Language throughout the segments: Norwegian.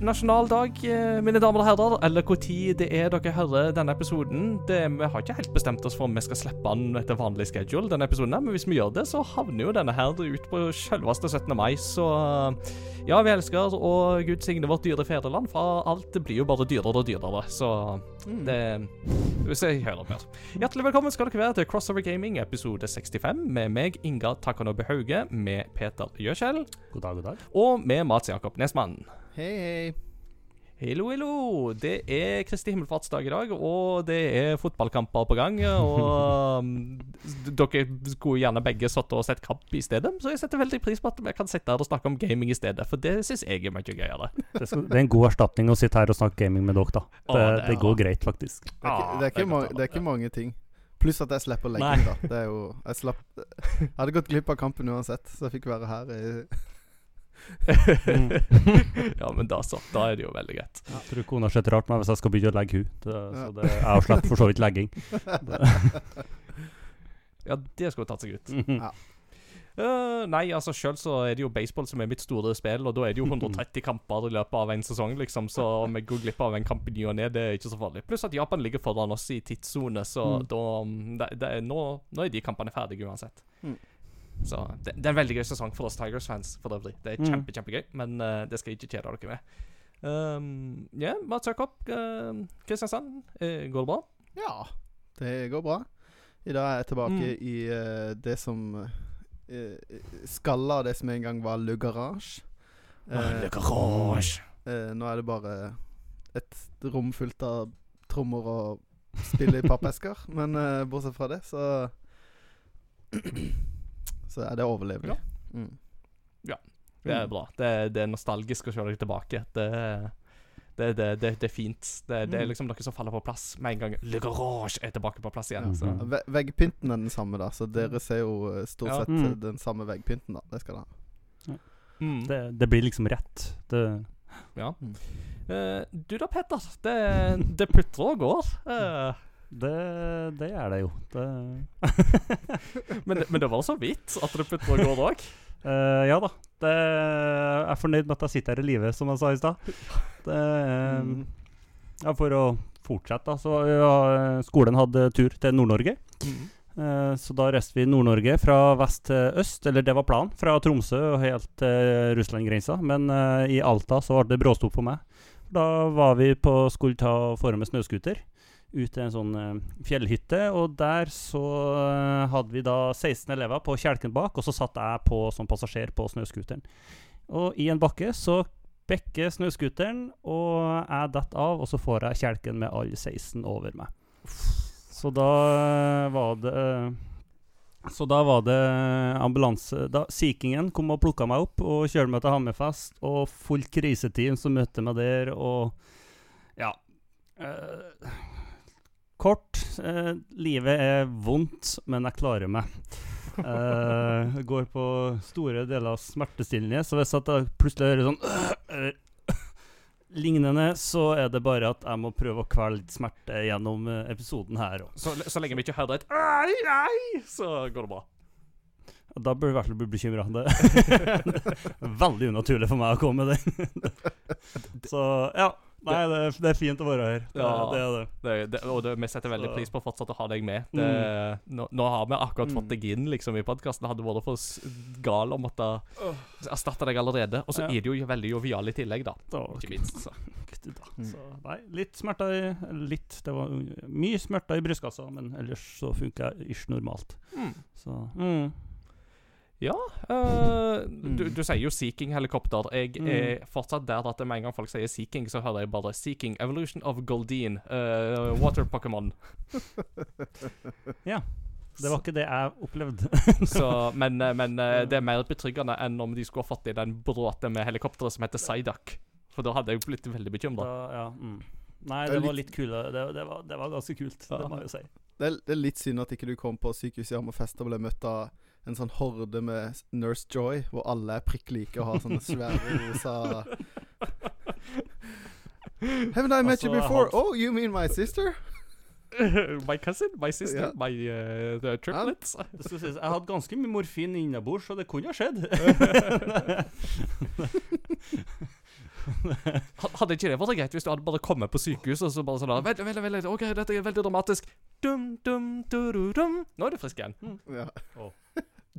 Nasjonaldag, eh, mine damer og herrer. Eller hvor tid det er dere hører denne episoden. Det, vi har ikke helt bestemt oss for om vi skal slippe den etter vanlig schedule, denne episoden men hvis vi gjør det, så havner jo denne her ut på selveste 17. mai. Så ja, vi elsker og Gud signe vårt dyre fedreland, for alt blir jo bare dyrere og dyrere. Så det Hvis jeg hører mer. Hjertelig velkommen skal dere være til Crossover Gaming episode 65 med meg, Inga Takanobbe Hauge, med Peter Gjøkjell. God dag, god dag. og med Mats Jakob Nesmann. Hei, hei. Hallo, hallo. Det er Kristi himmelfartsdag i dag, og det er fotballkamper på gang. Og um, dere skulle gjerne begge satt og sett kamp i stedet, så jeg setter veldig pris på at vi kan sitte her og snakke om gaming i stedet, for det syns jeg er mye gøyere. Det, er en god erstatning å sitte her og snakke gaming med dere, da. Å, Det, det er- det går greit, faktisk. Det er ikke, Ah, det er ikke, godt ma å det er ikke mange ting. Pluss at jeg slipper legging, da. Det er jo Jeg slapp Jeg hadde gått glipp av kampen uansett, så jeg fikk være her i ja, men da så. Da er det jo veldig greit. Jeg tror kona har sett rart på meg hvis jeg skal begynne å legge henne. Så det, jeg slipper for så vidt legging. Ja, det skulle tatt seg ut. Mhm. Ja. Uh, nei, altså sjøl så er det jo baseball som er mitt store spill, og da er det jo 130 kamper i løpet av en sesong, liksom, så om jeg går glipp av en kamp i ny og ne, det er ikke så farlig. Pluss at Japan ligger foran oss i tidssone, så Mm. da mm, det, det er, nå, nå er de kampene ferdige uansett. Mm. Så det, det er en veldig gøy sesong for oss Tigers-fans, for øvrig. Det er Mm. kjempe, kjempegøy, men uh, det skal jeg ikke kjede dere med. Um, ja, bare søk uh, Kristiansand, Uh, går det bra? Ja, det går bra. I dag er jeg tilbake Mm. i eh, det som uh, Skalla av det som en gang var Le Garage. Le Garage. eh, nå er det bare et rom fullt av trommer og spill i pappesker. Men bortsett fra det, så Så det overlevelig. Mm. Det er bra. Det, det er nostalgisk å se deg tilbake. Det, det, det, det, det er fint. Det, det er Mm. liksom noe som faller på plass med en gang. Le Garage er tilbake på plass igjen. Ja. Ve veggpynten er den samme, da, så dere ser jo eh, stort Ja. sett Mm. eh, den samme veggpynten. da Det skal dere ha. Mm. det, det blir liksom rett. Det, Ja. Mm. Eh, du da, Petter. Det, det putrer og går. Eh, det, det er det jo. Det, men, det- men det var så vidt at det putrer og gå òg. Uh, ja da. Det, jeg er fornøyd med at jeg sitter her i live, som jeg sa i stad. Mm. Ja, for å fortsette, da. Så ja, skolen hadde tur til Nord-Norge. Eh, Så da reiste vi Nord-Norge fra vest til øst, eller det var planen, fra Tromsø og helt til Russland-grensa. Men i Alta så ble det bråstopp for meg. Da var vi på skulle ta og med snøscooter ut til en sånn eh, fjellhytte, og der så eh, hadde vi da 16 elever på kjelken bak, og så satt jeg på som passasjer på snøscooteren. Og i en bakke så bekker snøscooteren, og jeg detter av, og så får jeg kjelken med alle 16 over meg. Så da eh, var det Så da var det ambulanse da Sea kom og plukka meg opp og kjørte meg til Hammerfest, og fullt kriseteam som møtte meg der, og Ja. Kort. eh, livet er vondt, men jeg klarer meg. Eh, går på store deler av smertestillende, så hvis jeg plutselig hører sånn eller lignende, så er det bare at jeg må prøve å kvele litt smerte gjennom eh, episoden her. òg. Så, så lenge vi ikke hører et ai, ai, så går det bra. da bør du i hvert fall bli bekymra. Veldig unaturlig for meg å komme med den. så ja. Nei, det, det er fint å være her. Det, Ja. det er det. Det, det, og vi setter veldig pris på å fortsette å ha deg med. Det, nå, nå har vi akkurat fått Mm. deg inn liksom i podkasten. Hadde vært for gal å måtte erstatte deg allerede. Og så Ja. er det jo veldig jovial i tillegg, da. Da, Ikke minst. Så. Mm. Så, nei, litt smerter i Litt. Det var mye smerter i brystkassa, men ellers så funker jeg ish normalt. Mm. Så mm. Ja øh, du, du sier jo Sea King-helikopter. Jeg Mm. er fortsatt der at med en gang folk sier Sea King, så hører jeg bare Sea King Evolution of Goldeen. uh, water Pokémon. Det var ikke det jeg opplevde. Så, men øh, men det er mer betryggende enn om de skulle ha fått i den bråte med helikopteret som heter Psyduck. For da hadde jeg blitt veldig bekymra. Ja, mm. Nei, Det det var litt- litt kule. Det, det, var, det var ganske kult, Ja. det må jeg jo si. Det er, det er litt synd at ikke du kom på sykehuset i Hammerfest og ble møtt av en sånn horde med Nurse Joy, hvor alle er prikk like og har sånne svære rosa Haven't I met you Altså, before? hadde- Oh, you mean my sister? my cousin, my sister, yeah. my uh, the triplets. Det skal sies, jeg hadde ganske mye morfin innabords, så det kunne ha skjedd. hadde ikke det vært greit hvis du hadde bare kommet på sykehuset og så bare sånn Vent, vent, vent, OK, dette er veldig dramatisk. Dum, dum, du, du, dum. Nå er du frisk igjen. Ja.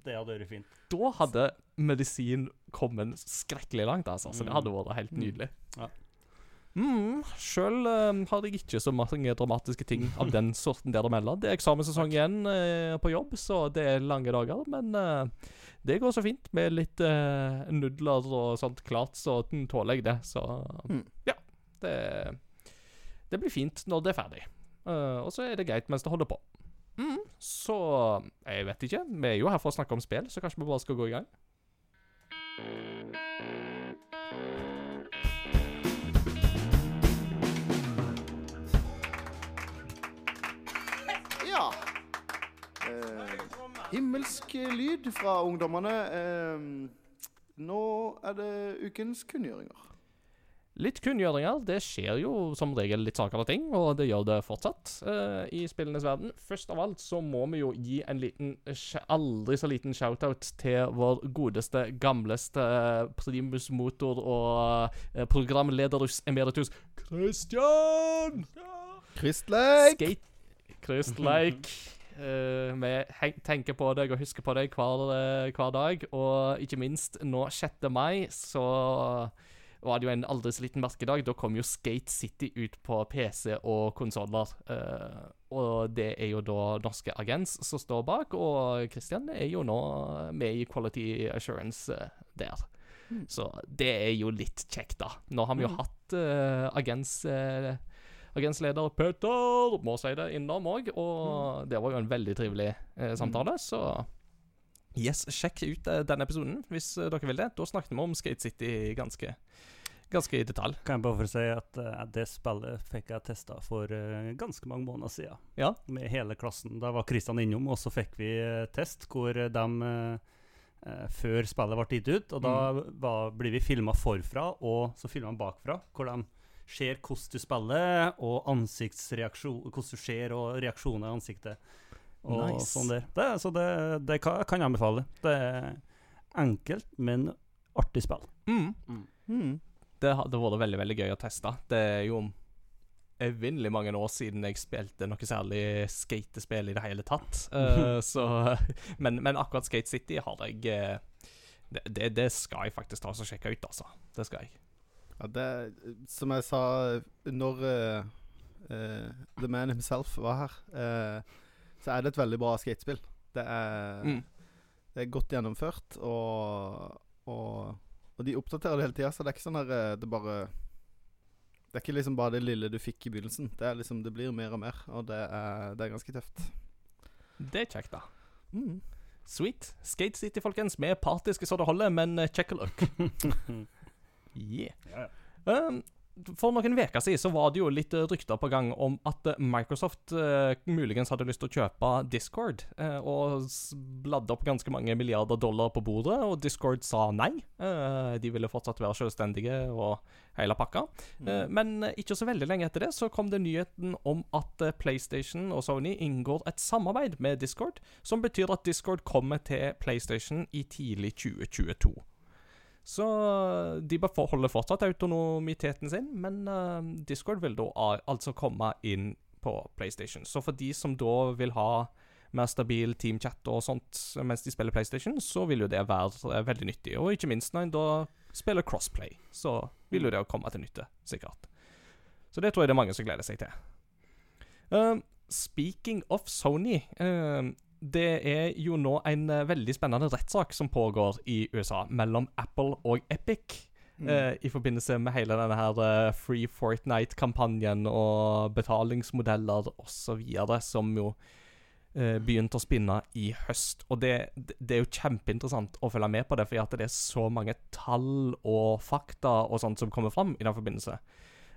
Det hadde vært fint. Da hadde medisin kommet skrekkelig langt, altså. Så det hadde vært helt Mm. nydelig. Ja. Mm, Sjøl har jeg ikke så mange dramatiske ting av den sorten der å melde. Det er eksamenssesong igjen uh, på jobb, så det er lange dager. Men uh, det går så fint med litt eh, nudler og sånt klart, så den tåler jeg det. Så Mm. ja. Det, det blir fint når det er ferdig. Eh, og så er det greit mens det holder på. Mm, så jeg vet ikke. Vi er jo her for å snakke om spill, så kanskje vi bare skal gå i gang. ja. Eh, himmelsk lyd fra ungdommene. Eh, nå er det ukens kunngjøringer. Litt kunngjøringer. Det skjer jo som regel litt saker og ting, og det gjør det fortsatt uh, i spillenes verden. Først av alt så må vi jo gi en liten, aldri så liten shout-out til vår godeste, gamleste eh, primus motor og uh, programlederus emeritus Christian! Kristleik! Skate. Eh, vi tenker på deg og husker på deg hver, eh, hver dag. Og ikke minst nå 6. mai så var det jo en aldri så liten merkedag. Da kom jo Skate City ut på PC og konsoller. Eh, og det er jo da norske Agens som står bak, og Christian er jo nå med i Quality Assurance eh, der. Mm. Så det er jo litt kjekt, da. Nå har vi jo Mm. hatt uh, Agents eh, Agensleder Petter må si det innom òg, og det var jo en veldig trivelig eh, samtale, så Yes, sjekk ut eh, den episoden hvis eh, dere vil det. Da snakket vi om Skate City ganske, ganske i detalj. Kan jeg bare få si at uh, det spillet fikk jeg testa for uh, ganske mange måneder siden. Ja. Med hele klassen. Da var Kristian innom, og så fikk vi uh, test hvor de Før spillet ble gitt ut, og da var, blir vi filma forfra, og så filma bakfra. Hvor de ser hvordan du spiller, og Hvordan du ser, og reaksjoner i ansiktet. Og Nice. sånn der. Det, så det, det kan, kan jeg anbefale. Det er enkelt, men artig spill. Mm. Mm. Det hadde vært veldig veldig gøy å teste. Det er jo evinnelig mange år siden jeg spilte noe særlig skatespill i det hele tatt. Uh, så, men, men akkurat Skate City har jeg eh, det, det, det skal jeg faktisk ta og sjekke ut, altså. Det skal jeg. Ja, det Som jeg sa når uh, uh, The Man himself var her, eh, så er det et veldig bra skatespill. Det er, Mm. det er godt gjennomført, og, og, og de oppdaterer det hele tida, så det er ikke sånn her Det er bare Det er ikke liksom bare det lille du fikk i begynnelsen. Det er liksom Det blir mer og mer, og det er, det er ganske tøft. Det er kjekt, da. Mm. Sweet. Skate City, folkens. Vi er partiske så det holder, men eh, check a look. Yeah. Um, for noen uker siden så var det jo litt eh, rykter på gang om at eh, Microsoft eh, muligens hadde lyst til å kjøpe Discord, eh, og bladde opp ganske mange milliarder dollar på bordet, og Discord sa nei. Eh, de ville fortsatt være selvstendige og hele pakka. Eh, men ikke så veldig lenge etter det så kom det nyheten om at PlayStation og Sony inngår et samarbeid med Discord, som betyr at Discord kommer til PlayStation i tidlig 2022. Så de beholder fortsatt autonomiteten sin, men uh, Discord vil da altså komme inn på PlayStation. Så for de som da vil ha mer stabil teamchat og sånt mens de spiller PlayStation, så vil jo det være eh, veldig nyttig. Og ikke minst når en da spiller crossplay, så vil jo det komme til nytte, sikkert. Så det tror jeg det er mange som gleder seg til. Uh, speaking of Sony um, Det er jo nå en eh, veldig spennende rettssak som pågår i USA mellom Apple og Epic. Mm. eh, I forbindelse med hele denne her eh, Free Fortnite-kampanjen og betalingsmodeller osv. som jo eh, begynte å spinne i høst. Og det, det er jo kjempeinteressant å følge med på det, at det er så mange tall og fakta og sånt som kommer fram i den forbindelse.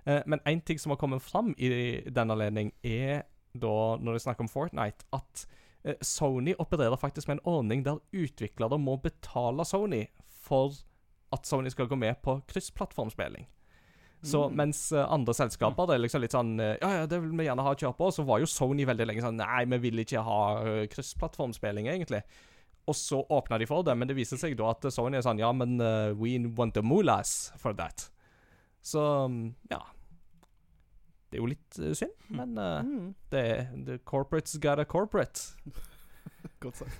Eh, men én ting som har kommet fram i den anledning, er da, når det er snakk om Fortnite, at Sony opererer faktisk med en ordning der utviklere må betale Sony for at Sony skal gå med på kryssplattformspilling. Så Mm. mens eh, andre selskaper det er liksom litt sånn eh, Ja, ja, det vil vi gjerne ha kjør på, så var jo Sony veldig lenge sånn Nei, vi vil ikke ha eh, kryssplattformspilling, egentlig. Og så åpna de for det, men det viser seg da at Sony er sånn Ja, men uh, we want the moolahs for that. Så mm, ja. Det er jo litt eh, synd, men uh, Mm. det, the corporates got a corporate. Godt sagt.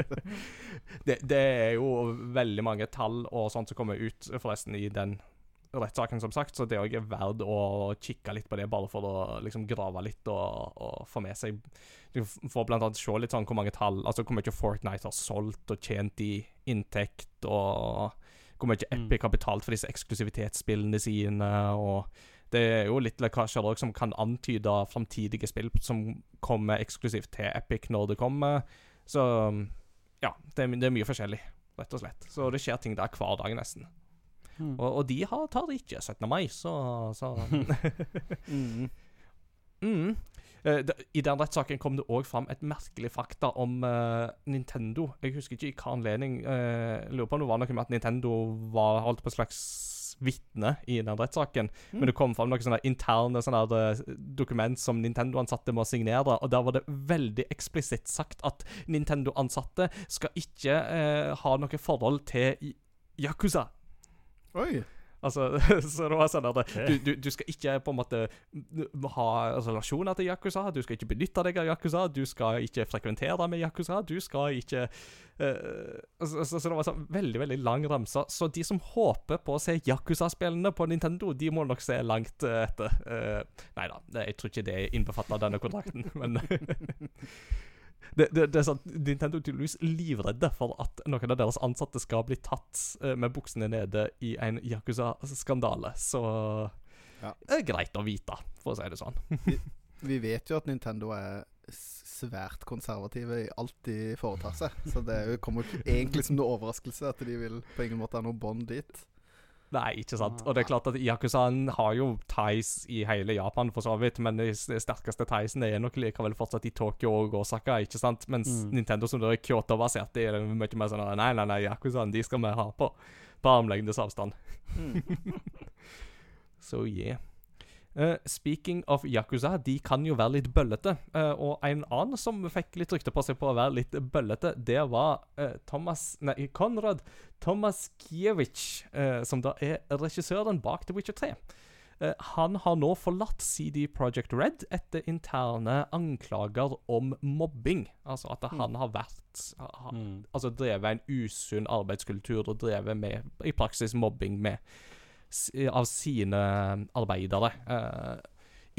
det, det er jo veldig mange tall og sånt som kommer ut forresten i den rettssaken, som sagt, så det er også verdt å kikke litt på det, bare for å liksom grave litt og, og få med seg Du får blant annet se litt sånn hvor mange tall Altså hvor mye Fortnite har solgt og tjent i inntekt, og hvor mye Mm. Epic har betalt for disse eksklusivitetsspillene sine, og det er jo litt lekkasjer òg som kan antyde framtidige spill som kommer eksklusivt til Epic når det kommer. Så ja, det er, det er mye forskjellig, rett og slett. Så det skjer ting der hver dag, nesten. Mm. Og, og de har, tar det ikke 17. mai, så, så Mm. mm. Eh, I den rettssaken kom det òg fram et merkelig fakta om uh, Nintendo. Jeg husker ikke i hva anledning. Uh, lurer på om det var noe med at Nintendo var holdt på en slags vitne i den rettssaken. Men det kom fram noen sånne interne sånne eh, dokument som Nintendo-ansatte må signere, og der var det veldig eksplisitt sagt at Nintendo-ansatte skal ikke eh, ha noe forhold til Yakuza. Oi. Altså, så det var sånn at du, du, du skal ikke på en måte ha relasjoner til Yakuza, du skal ikke benytte deg av Yakuza, du skal ikke frekventere med Yakuza, du skal ikke uh, så, så, så det var sånn veldig veldig lang ramse. Så de som håper på å se Yakuza-spillene på Nintendo, de må nok se langt eh, etter. Uh, nei da, jeg tror ikke det er innbefattet av denne kontrakten, men det, det, det er sånn Nintendo er tydeligvis livredde for at noen av deres ansatte skal bli tatt eh, med buksene nede i en Yakuza-skandale. Så Ja. det er greit å vite, for å si det sånn. Vi vet jo at Nintendo er svært konservative i alt de foretar seg. Så det er kommer ikke egentlig som noe overraskelse at de vil på ingen måte ha noe bånd dit. Nei, ikke sant. Og det er klart at Yakuzaen har jo Thais i hele Japan, for så vidt, men de sterkeste tiesene er nok likevel fortsatt i Tokyo og Osaka, ikke sant? Mens Mm. Nintendo, som er Kyoto-basert, er mye mer sånn Nei, nei, nei, Yakuzaen, de skal vi ha på på armlengdes avstand. Så yeah. Eh, speaking of Yakuza, de kan jo være litt bøllete. Uh, og en annen som fikk litt rykte på seg på å være litt bøllete, det var uh, Thomas Nei, Konrad Tomaskiewicz, uh, som da er regissøren bak The Witcher 3. Eh, han har nå forlatt CD Project Red etter interne anklager om mobbing. Altså at han har vært ha, Mm. altså drevet en usunn arbeidskultur og drevet med i praksis mobbing med, av sine arbeidere. Eh,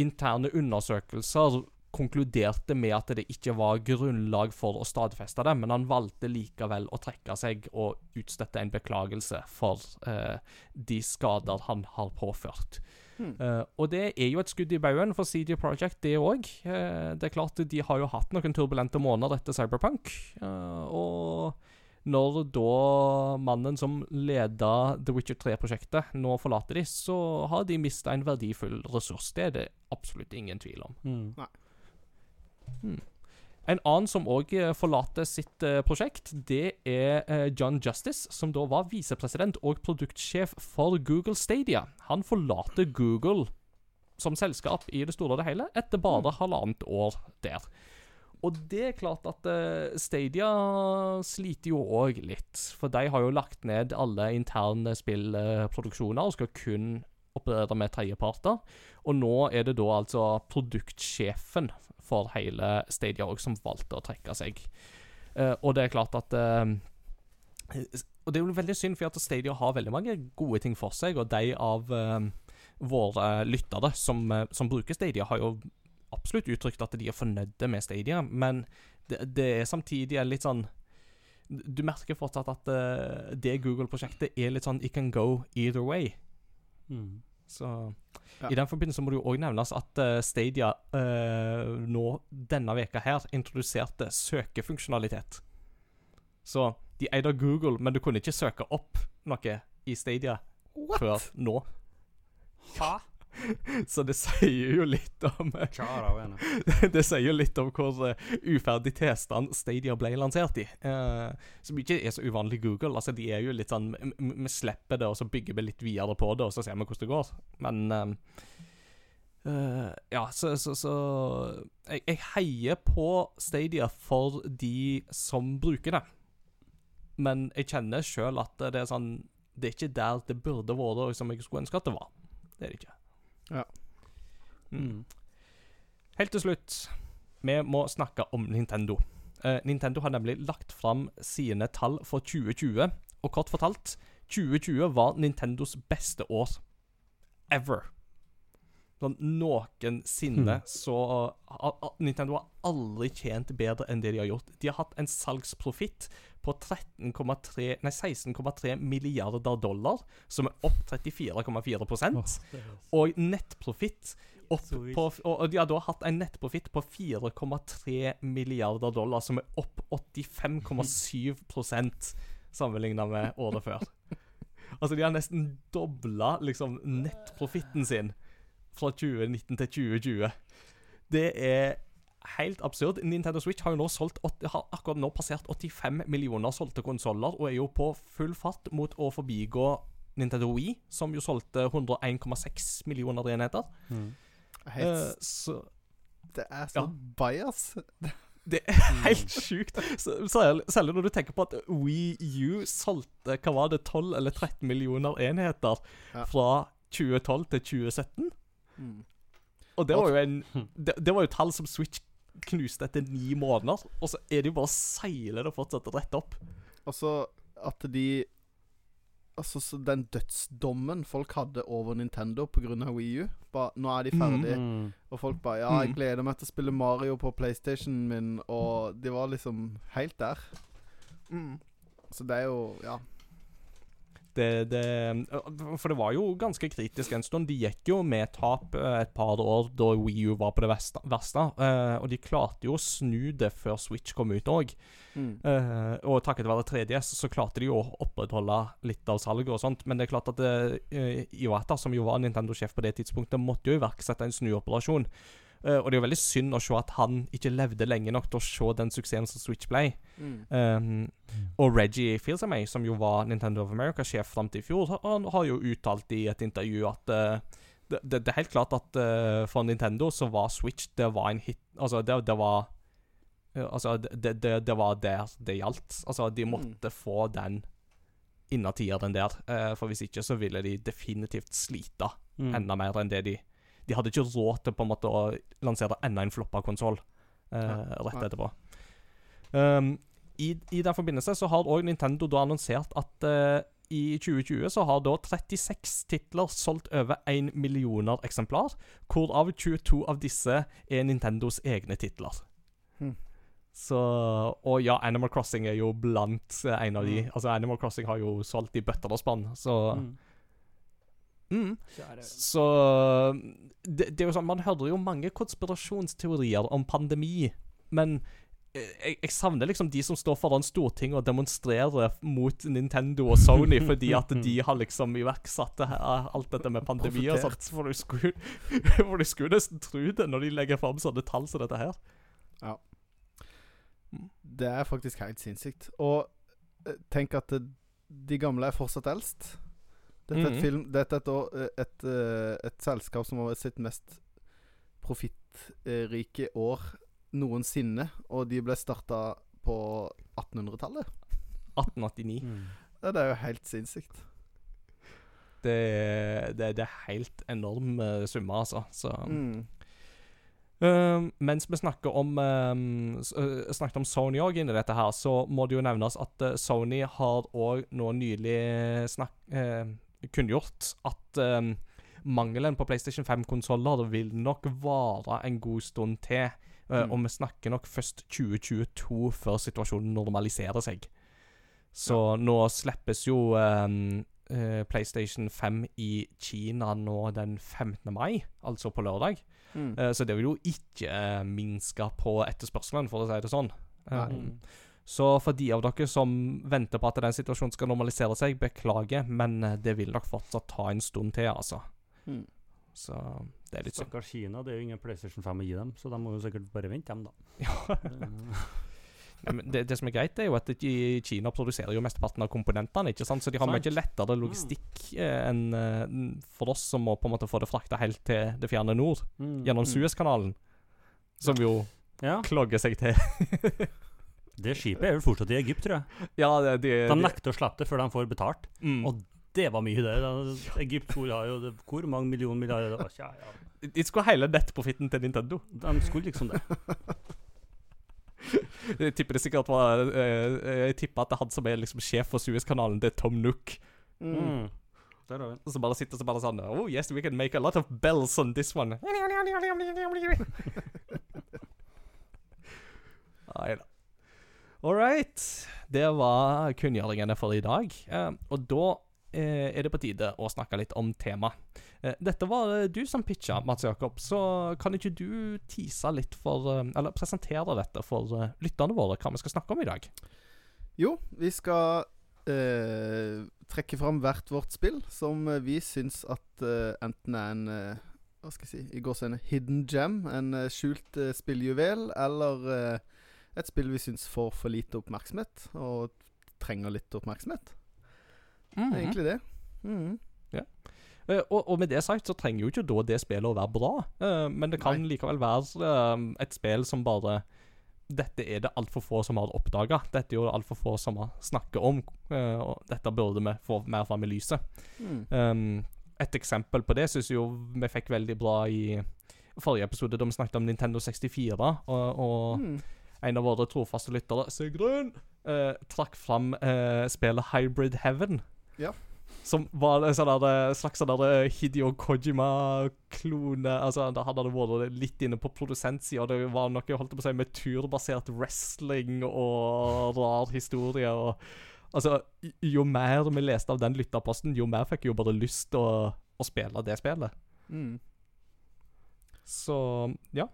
interne undersøkelser konkluderte med at det ikke var grunnlag for å stadfeste det, men han valgte likevel å trekke seg og utstette en beklagelse for eh, de skader han har påført. Hmm. Eh, og det er jo et skudd i baugen for CD Projekt, det òg. det er klart, de har jo hatt noen turbulente måneder etter Cyberpunk. eh, og når da mannen som leda The Witcher 3-prosjektet, nå forlater de, så har de mista en verdifull ressurs. Det er det absolutt ingen tvil om. Mm. En annen som òg forlater sitt eh, prosjekt, det er eh, John Justice, som da var visepresident og produktsjef for Google Stadia. Han forlater Google som selskap i det store og det hele etter bare halvannet år der. Og det er klart at uh, Stadia sliter jo òg litt, for de har jo lagt ned alle interne spillproduksjoner og skal kun operere med tredjeparter. Og nå er det da altså produktsjefen for hele Stadia òg som valgte å trekke seg. Uh, og det er klart at uh, Og det er jo veldig synd, for at Stadia har veldig mange gode ting for seg, og de av våre lyttere som, som bruker Stadia, har jo absolutt uttrykt at de er fornøyde med Stadia, men det, det er samtidig litt sånn Du merker fortsatt at eh, det Google-prosjektet er litt sånn It can go either way. Mm. Så Ja. I den forbindelse må det jo òg nevnes at eh, Stadia eh, nå denne veka her introduserte søkefunksjonalitet. Så de eide Google, men du kunne ikke søke opp noe i Stadia før nå. Ha? Så det sier jo litt om. Det sier jo litt om hvor eh, uferdig tilstand Stadia ble lansert i. Uh, som ikke er så uvanlig Google. Altså, de er jo litt sånn Vi slipper det, og så bygger vi litt videre på det, og så ser vi hvordan det går. Men uh, uh, Ja, så, så, så jeg, jeg heier på Stadia for de som bruker det. Men jeg kjenner sjøl at det er sånn det er ikke der det burde vært, og som jeg skulle ønske at det var. Det er det ikke. Ja. Mm. Helt til slutt, vi må snakke om Nintendo. Eh, Nintendo har nemlig lagt fram sine tall for 2020, og kort fortalt 2020 var Nintendos beste år ever. Sånn noensinne Hmm. så Nintendo har aldri tjent bedre enn det de har gjort. De har hatt en salgsprofitt på 13,3 Nei, 16,3 milliarder dollar, som er opp 34,4 Og nettprofitt opp på og de har da hatt en nettprofitt på 4,3 milliarder dollar, som er opp 85,7% sammenligna med året før. Altså, de har nesten dobla liksom nettprofitten sin fra 2019 til 2020. Det er helt absurd. Nintendo Switch har jo nå solgt har akkurat nå passert 85 millioner solgte konsoller, og er jo på full fart mot å forbigå Nintendo Wii, som jo solgte 101,6 millioner enheter. Mm. Helt, uh, så det er så ja. bias. det er helt sjukt. Så- Særlig når du tenker på at Wii U solgte hva var det, 12 eller 13 millioner enheter Ja. fra 2012 til 2017. Mm. Og det var jo en det, det var jo tall som Switch knuste etter ni måneder. Og så er det jo bare å seile det fortsatt rett opp. Og så at de Altså, så den dødsdommen folk hadde over Nintendo pga. Wii U ba, Nå er de ferdige. Mm. Og folk bare Ja, jeg Mm. gleder meg til å spille Mario på PlayStation min. Og de var liksom helt der. Så det er jo Ja. Det, det, for det var jo ganske kritisk en stund. De gikk jo med tap eh, et par år da Wii U var på det verste. verste eh, og de klarte jo å snu det før Switch kom ut òg. Mm. Eh, og takket være 3DS så klarte de jo å opprettholde litt av salget og sånt. Men det er klart at Iwata, som jo var Nintendo-sjef på det tidspunktet, måtte jo iverksette en snuoperasjon. Eh, og det er jo veldig synd å se at han ikke levde lenge nok til å se den suksessen som Switch ble. Mm. Um, og Reggie Fils-Aimé, som jo var Nintendo of America-sjef fram til i fjor, han har jo uttalt i et intervju at uh, det, det, det er helt klart at uh, for Nintendo så var Switch Det var en hit Altså, det, det var Altså, det, det, det var der det gjaldt. Altså, de måtte få den innertier den der. Uh, for hvis ikke så ville de definitivt slite Mm. enda mer enn det de De hadde ikke råd til på en måte å lansere enda en floppa konsoll Ja. rett etterpå. Um, i, I den forbindelse så har òg Nintendo da annonsert at uh, i 2020 så har da 36 titler solgt over 1 millioner eksemplar, hvorav 22 av disse er Nintendos egne titler. Hmm. Så Og ja, Animal Crossing er jo blant eh, en av de. Mm. Altså Animal Crossing har jo solgt i bøtter og spann, så Mm. Mm. Så det, det er jo sånn Man hører jo mange konspirasjonsteorier om pandemi, men eh, jeg, jeg savner liksom de som står foran Stortinget og demonstrerer mot Nintendo og Sony fordi at de har liksom iverksatt alt dette med pandemi og sånt. For du skulle, for du skulle nesten tro det når de legger fram sånne tall som dette her. Ja. Det er faktisk helt sinnssykt. Og eh, tenk at de gamle er fortsatt eldst. Dette er et, Mhm. film, dette er et, eh, et, eh, et selskap som har sitt mest profittrike år noensinne. Og de ble starta på 1800-tallet. 1889. Mm. Det er jo helt sinnssykt. Det, det, det er helt enorme summer, altså. Så Mm. Uh, mens vi snakker om, uh, snakket om Sony òg inni dette her, så må det jo nevnes at Sony har òg nå nylig snakk, uh, kunngjort at um, mangelen på PlayStation 5-konsoller vil nok vare en god stund til. Uh, Mm. Og vi snakker nok først 2022 før situasjonen normaliserer seg. Så nå slippes jo um, uh, PlayStation 5 i Kina nå den 15. mai, altså på lørdag. Mm. Uh, Så det vil jo ikke minske på etterspørselen, for å si det sånn. Nei. Så for de av dere som venter på at den situasjonen skal normalisere seg, beklager, men eh, det vil nok fortsatt ta en stund til, altså. Mm. Så det er litt synd. Stakkars Kina, det er jo ingen PlayStation 5 å gi dem, så de må jo sikkert bare vente, dem, da. Ja. Det- Ja, men det, det som er greit, er jo at i Kina produserer jo mesteparten av komponentene, ikke sant? så de har mye lettere logistikk eh, enn eh, for oss som må på en måte få det frakta helt til det fjerne nord, Mm. gjennom Mm. Suezkanalen. Som jo Ja, klogger seg til. det skipet er vel fortsatt i Egypt, tror jeg. ja, det, det, De nekter å slippe det før de får betalt. mm. Og Det var mye, det. Egypt har jo det, Hvor mange millioner milliarder det var? Tja, ja. De skulle hele nettprofitten til Nintendo. De skulle liksom det. Jeg tipper det sikkert var eh, Jeg tipper at det er han som er liksom sjef for Suezkanalen, det er Tom Nook. Mm. Der har vi. Som bare sitter så bare sånn Oh yes, we can make a lot of bells on this one. Nei da. All right. Det var kunngjøringene for i dag. Eh, og da eh, er det på tide å snakke litt om tema. Eh, dette var du som pitcha, Mats Jakob. Så kan ikke du tease litt for Eller presentere dette for lytterne våre, hva vi skal snakke om i dag? Jo, vi skal eh, trekke fram hvert vårt spill som vi syns at eh, enten er en eh, Hva skal jeg si I går så en hidden gem, en skjult spilljuvel, eller eh, et spill vi syns får for lite oppmerksomhet, og trenger litt oppmerksomhet. Det Mhm. er egentlig det. Mhm. Eh, og, og med det sagt så trenger jo ikke da det spillet å være bra, uh, men det kan Nei. likevel være uh, et spill som bare Dette er det altfor få som har oppdaga. Dette er det altfor få som har snakket om, Uh, og dette burde vi få mer fram i lyset. Mm. Um, et eksempel på det syns jo vi fikk veldig bra i forrige episode, da vi snakket om Nintendo 64. Og, og Mm. En av våre trofaste lyttere, Sigrun, eh, trakk fram eh, spillet Hybrid Heaven. Ja. Som var en sånn der, slags sånn der Hidio Kojima-klone. Altså, Da hadde det vært litt inne på produsentsida. Det var noe holdt på å si, med turbasert wrestling og rar historie. og Altså, Jo mer vi leste av den lytterposten, jo mer fikk jeg jo bare lyst til å, å spille det spillet. Mm. Så ja.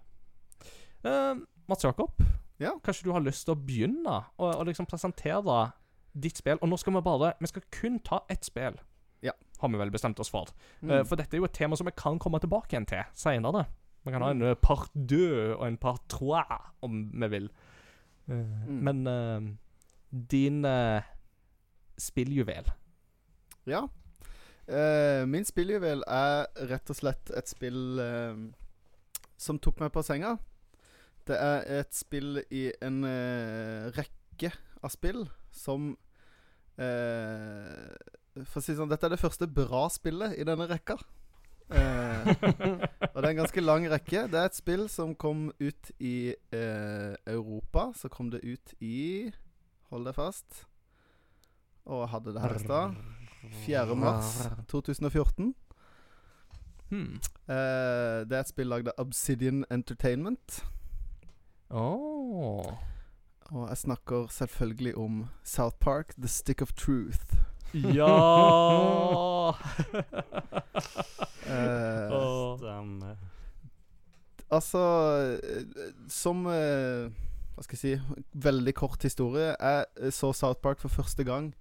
Uh, Mats Jakob, Ja. kanskje du har lyst til å begynne å liksom presentere ditt spill? Og nå skal vi bare Vi skal kun ta ett spill, Ja. har vi vel bestemt oss for. Mm. Uh, for dette er jo et tema som vi kan komme tilbake igjen til seinere. Vi kan ha en eh, part deux og en part trois, om vi vil. Uh, Mm. Men uh, din spilljuvel Ja. Min spilljuvel er rett og slett et spill som tok meg på senga. Det er et spill i en eh, rekke av spill som eh, For å si det sånn, dette er det første bra spillet i denne rekka. Eh, og det er en ganske lang rekke. Det er et spill som kom ut i eh, Europa. Så kom det ut i Hold deg fast. Og jeg hadde det her i stad. 4. mars 2014. Hmm. Eh, det er et spill lagd av Obsidian Entertainment. Oh. Og jeg snakker selvfølgelig om South Park, The Stick of Truth. Ja Eh, Åh. Stemmer. altså eh, Som eh, Hva skal jeg si Veldig kort historie. Jeg eh, så South Park for første gang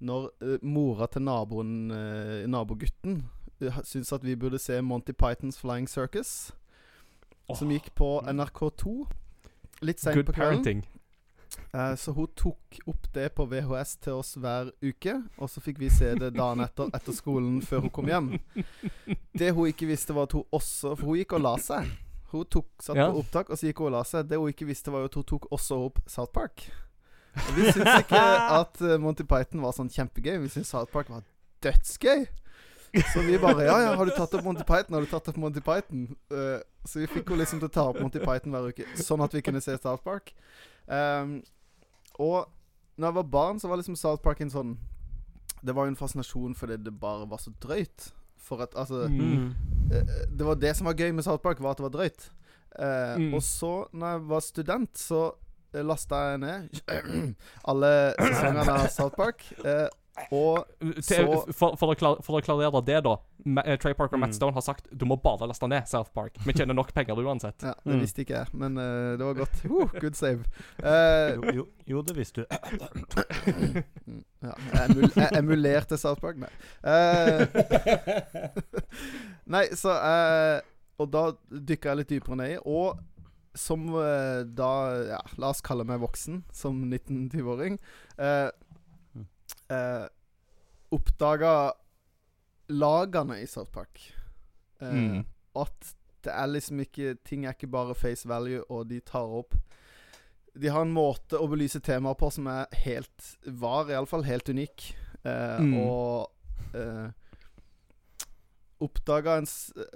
når eh, mora til naboen, eh, nabogutten uh, syntes at vi burde se Monty Pythons Flying Circus, som gikk på NRK2 litt seint på kvelden. parenting. Eh, så hun tok opp det på VHS til oss hver uke, og så fikk vi se det dagen etter etter skolen før hun kom hjem. Det hun ikke visste, var at hun også For hun gikk og la seg. Hun tok satt Ja. på opptak, og så gikk hun og la seg. Det hun ikke visste, var at hun tok også opp South Park. Og vi syntes ikke at eh, Monty Python var sånn kjempegøy. Vi syntes South Park var dødsgøy. Så vi bare Ja, ja, har du tatt opp Monty Python? Har du tatt opp Monty Python? Uh, så vi fikk henne liksom til å ta opp Monty Python hver uke, sånn at vi kunne se South Park. Um, og når jeg var barn, så var liksom South Park en sånn Det var jo en fascinasjon fordi det bare var så drøyt. For at altså Mm. uh, Det var det som var gøy med South Park, var at det var drøyt. Uh, Mm. Og så, når jeg var student, så lasta jeg ned alle sesongene av South Park. eh, og Til, Så- for, for, å klar, for å klarere det, da. Ma, eh, Trey Parker og Matt Mm. Stone har sagt du må bare laste ned South Park. Vi tjener nok penger uansett. ja, Det Mm. visste ikke jeg, men eh, det var godt. Uh, good save. Eh, Jo, jo, jo, det visste du. Mm, Ja, jeg, emul jeg emulerte South Park, nei. Eh, nei, så eh, Og da dykka jeg litt dypere ned i. Og som eh, da Ja, la oss kalle meg voksen, som 19-20-åring. Eh, eh, oppdaga lagene i South Park. Eh, Mm. At det er liksom ikke Ting er ikke bare face value, og de tar opp De har en måte å belyse temaer på som er helt Var iallfall helt unik. Eh, Mm. Og eh, oppdaga, en,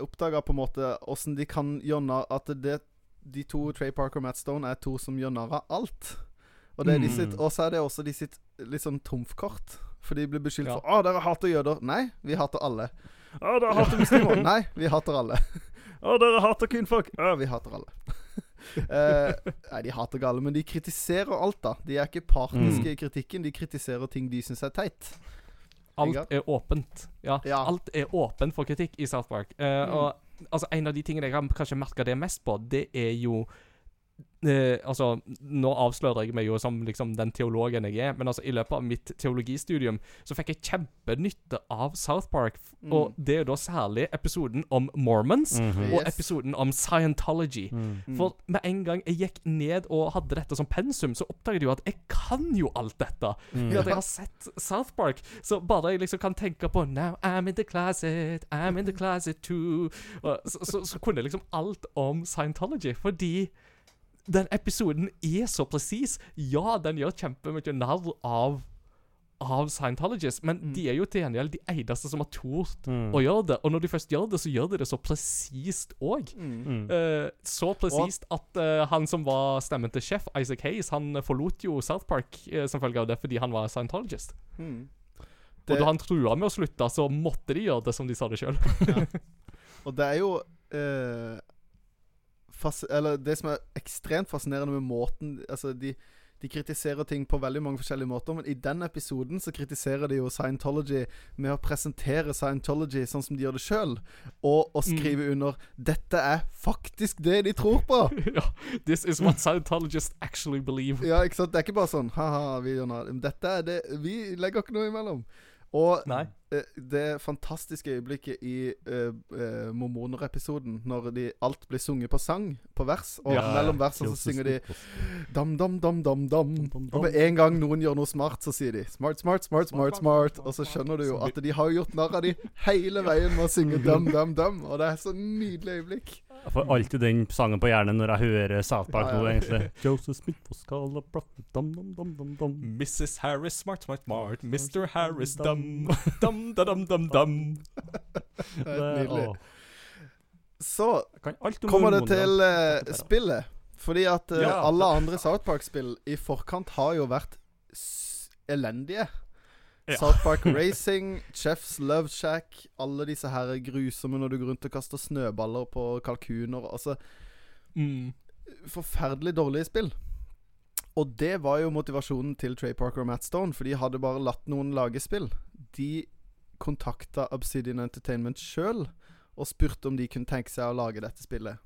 oppdaga på en måte åssen de kan gjøre narr At det, de to, Trey Parker og Matt Stone, er to som gjør narr av alt. Og, det er de Mm. sitt, også er det også de sitt litt sånn trumfkort. For de blir beskyldt Ja. for 'Å, dere hater jøder'. Nei, vi hater alle. 'Å, dere hater muslimer'. Nei, vi hater alle. 'Å, dere hater kvinnfolk'. Ja, vi hater alle. Eh, nei, de hater alle, men de kritiserer alt, da. De er ikke partiske Mm. i kritikken. De kritiserer ting de syns er teit. Alt er åpent. Ja, Ja. alt er åpent for kritikk i South Park. Eh, Mm. Og altså, en av de tingene jeg har kanskje merka det mest på, det er jo eh, altså, Nå avslører jeg meg jo som liksom den teologen jeg er, men altså, i løpet av mitt teologistudium så fikk jeg kjempenytte av South Park. Mm. Og det er jo da særlig episoden om Mormons Mhm. og Yes. episoden om Scientology. Mm. Mm. For med en gang jeg gikk ned og hadde dette som pensum, så oppdaget jeg jo at jeg kan jo alt dette. Mm. I at jeg har sett South Park. Så bare jeg liksom kan tenke på Now I'm in the closet, I'm in the closet too. Og så, så, så kunne jeg liksom alt om Scientology, fordi den episoden er så presis. Ja, den gjør kjempemye narr av av Scientologists, men Mm. de er jo til gjengjeld de eneste som har tort Mm. å gjøre det. Og når de først gjør det, så gjør de det så presist òg. Mm. Eh, så presist at uh, han som var stemmen til sjef, Isaac Hayes, han forlot jo South Park uh, som følge av det fordi han var scientologist. Mm. Og da han trua med å slutte, så måtte de gjøre det som de sa det sjøl. Og det er jo eh, det som er ekstremt fascinerende med måten Altså, de, de kritiserer ting på veldig mange forskjellige måter, men i den episoden så kritiserer de jo Scientology med å presentere Scientology sånn som de gjør det sjøl, og å skrive under 'Dette er faktisk det de tror på'. ja, This is what Scientologists actually believe. Ja, ikke sant? Det er ikke bare sånn Ha-ha, vi gjør noe. Dette er det Vi legger ikke noe imellom. Og Nei. eh, det fantastiske øyeblikket i uh, Mormoner-episoden, når de alt blir sunget på sang, på vers, og Ja, mellom versene så synger de dam, dam, dam, dam, dam. Og med en gang noen gjør noe smart, så sier de smart, smart, smart, smart, smart. Og så skjønner du jo at de har gjort narr av de hele veien med å synge dam, dam, dam. Og det er så nydelig øyeblikk. Jeg får alltid den sangen på hjernen når jeg hører South Park Ja, nå, egentlig. Joseph Smith was called a prophet, dum, dum, dum, dum, dum. Mrs. Harris, smart, smart, smart. Mr. Harris, dum. Dum, da, dum, dum, dum. Det er nydelig. Så kommer det til det. spillet. Fordi at uh, Ja. alle andre South Park-spill i forkant har jo vært s elendige. Ja. South Park Racing, Chef's Love Shack, alle disse her grusomme når du går rundt og kaster snøballer på kalkuner. Altså Mm. forferdelig dårlige spill. Og det var jo motivasjonen til Trey Parker og Matt Stone, for de hadde bare latt noen lage spill. De kontakta Obsidian Entertainment sjøl og spurte om de kunne tenke seg å lage dette spillet.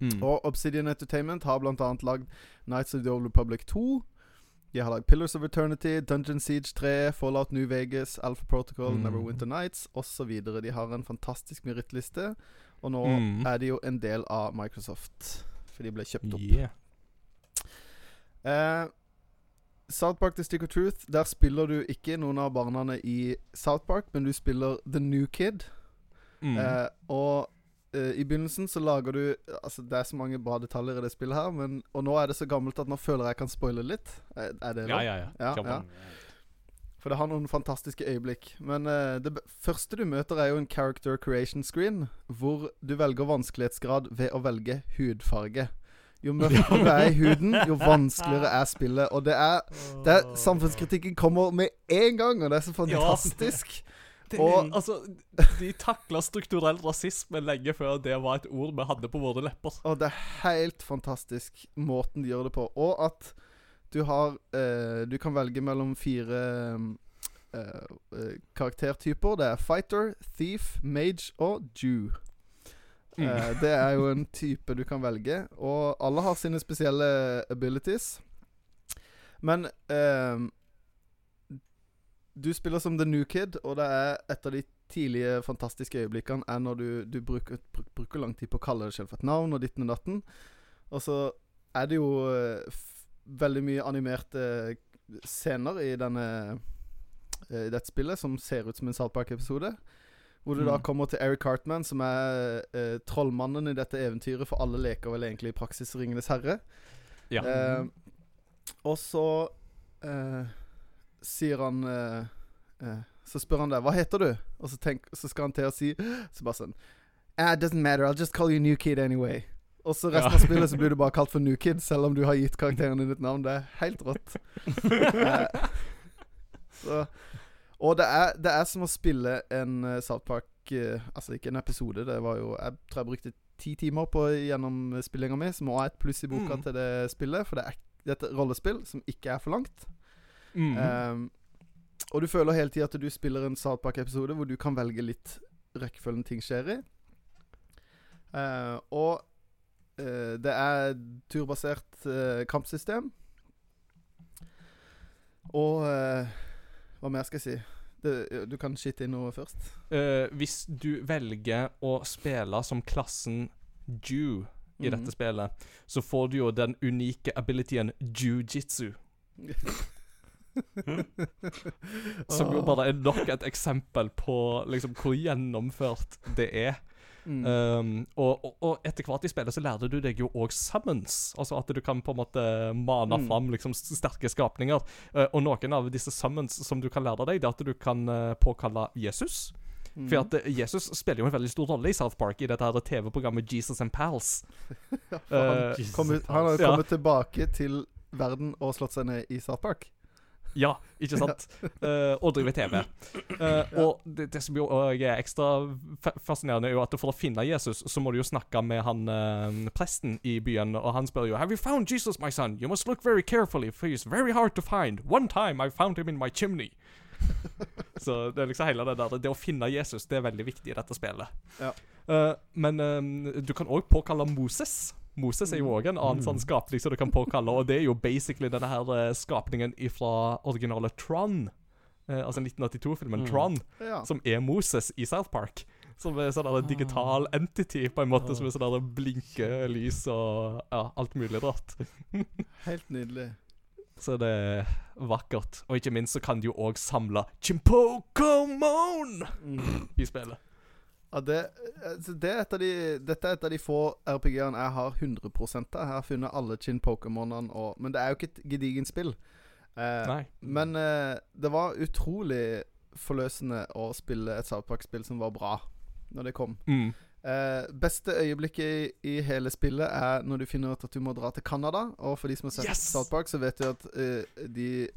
Mm. Og Obsidian Entertainment har bl.a. lagd Nights of the Old Republic 2. De har lagd Pillars of Eternity, Dungeon Siege 3, Fallout New Vegas, Alpha Protocol, Mm. Neverwinter Nights osv. De har en fantastisk merittliste, og nå Mm. er de jo en del av Microsoft. For de ble kjøpt opp. Yeah. Eh, South Park The Stick of Truth, der spiller du ikke noen av barna i South Park, men du spiller The New Kid. Mm. Eh, og eh, i begynnelsen så lager du Altså Det er så mange bra detaljer i det spillet her, men, og nå er det så gammelt at nå føler jeg jeg kan spoile litt. Er, er det ja, lov? ja, ja. Ja, ja. For det har noen fantastiske øyeblikk. Men uh, det b- første du møter, er jo en character creation screen, hvor du velger vanskelighetsgrad ved å velge hudfarge. Jo mørkere du er i huden, jo vanskeligere er spillet. Og det er, det er Samfunnskritikken kommer med en gang, og det er så fantastisk. Det, Og- altså, de takla strukturell rasisme lenge før det var et ord vi hadde på våre lepper. Og det er helt fantastisk måten de gjør det på. Og at du har eh, Du kan velge mellom fire eh, eh, karaktertyper. Det er fighter, thief, mage og Jew. Eh, det er jo en type du kan velge, og alle har sine spesielle abilities. Men eh, du spiller som The New Kid, og det er et av de tidlige fantastiske øyeblikkene er når du, du bruker, bruker lang tid på å kalle deg selv for et navn og ditten og datten. Og så er det jo eh, veldig mye animerte scener i denne eh, i dette spillet som ser ut som en South Park-episode. Hvor du da Mm. kommer til Eric Cartman, som er eh, trollmannen i dette eventyret, for alle leker vel egentlig i praksis Ringenes herre. Ja. Eh, og så eh, sier han eh, eh, Så spør han deg 'Hva heter du?' Og så, tenk, så skal han til å si Så bare sånn ah, 'It doesn't matter. I'll just call you New Kid anyway'. Og så resten Ja. av spillet så blir du bare kalt for New Kid, selv om du har gitt karakteren din et navn. Det er helt rått. Eh, så, og det er, det er som å spille en uh, South Park uh, Altså ikke en episode. Det var jo Jeg tror jeg brukte ti timer på gjennomspillinga mi, som også er et pluss i boka Mm. til det spillet. For det er, det er et rollespill som ikke er for langt. Mm. Um, og du føler hele tida at du spiller en South Park-episode hvor du kan velge litt rekkefølgen ting skjer i. Uh, og uh, det er turbasert uh, kampsystem. Og eh, Hva mer skal jeg si? Det, du kan skitte inn noe først. Hvis du velger å spille som klassen Jew i Mhm. dette spillet, så får du jo den unike abilityen jiu-jitsu. Som jo bare er nok et eksempel på liksom hvor gjennomført det er. Mm. Um, og, og, og etter hvert i spillet så lærte du deg jo òg summons. Altså at du kan på en måte mane Mm. fram liksom sterke skapninger. Uh, og noen av disse summons som du kan lære deg, det er at du kan uh, påkalle Jesus. Mm. For at uh, Jesus spiller jo en veldig stor rolle i South Park, i dette her TV-programmet Jesus and Pals. Ja, han, uh, Jesus kom han har Ja. kommet tilbake til verden og slått seg ned i South Park. Ja, ikke sant? Uh, og driver TV. Uh, Og det, det som jo er ekstra fascinerende, er jo at for å finne Jesus, så må du jo snakke med han uh, presten i byen, og han spør jo Have you found Jesus, my son? You must look very carefully, for he's very hard to find. One time I found him in my chimney. så det er liksom hele det der Det å finne Jesus, det er veldig viktig i dette spillet. Ja. Eh, men eh, du kan òg påkalle Moses. Moses er jo òg en annen Mm. sånn skapning som du kan påkalle, og det er jo basically denne her eh, skapningen fra originale Tron. Eh, altså 1982-filmen Mm. Tron, Ja. som er Moses i South Park. Som er sånn en digital entity, på en måte, Ah. som er sånn der blinker lys og ja, alt mulig rart. Helt nydelig. Så det er vakkert. Og ikke minst så kan de jo òg samle Chimpokomon Mm. i spillet. Ja, det, altså, det er de, dette er et av de få RPG-ene jeg har 100 av. Jeg har funnet alle Chin-pokémonene, og- men det er jo ikke et gedigent spill. Eh, men eh, det var utrolig forløsende å spille et South Park-spill som var bra når det kom. Mm. Eh, beste øyeblikket i, i hele spillet er når du finner ut at du må dra til Canada. Og for de som har sett Yes! South Park, så vet du at eh, de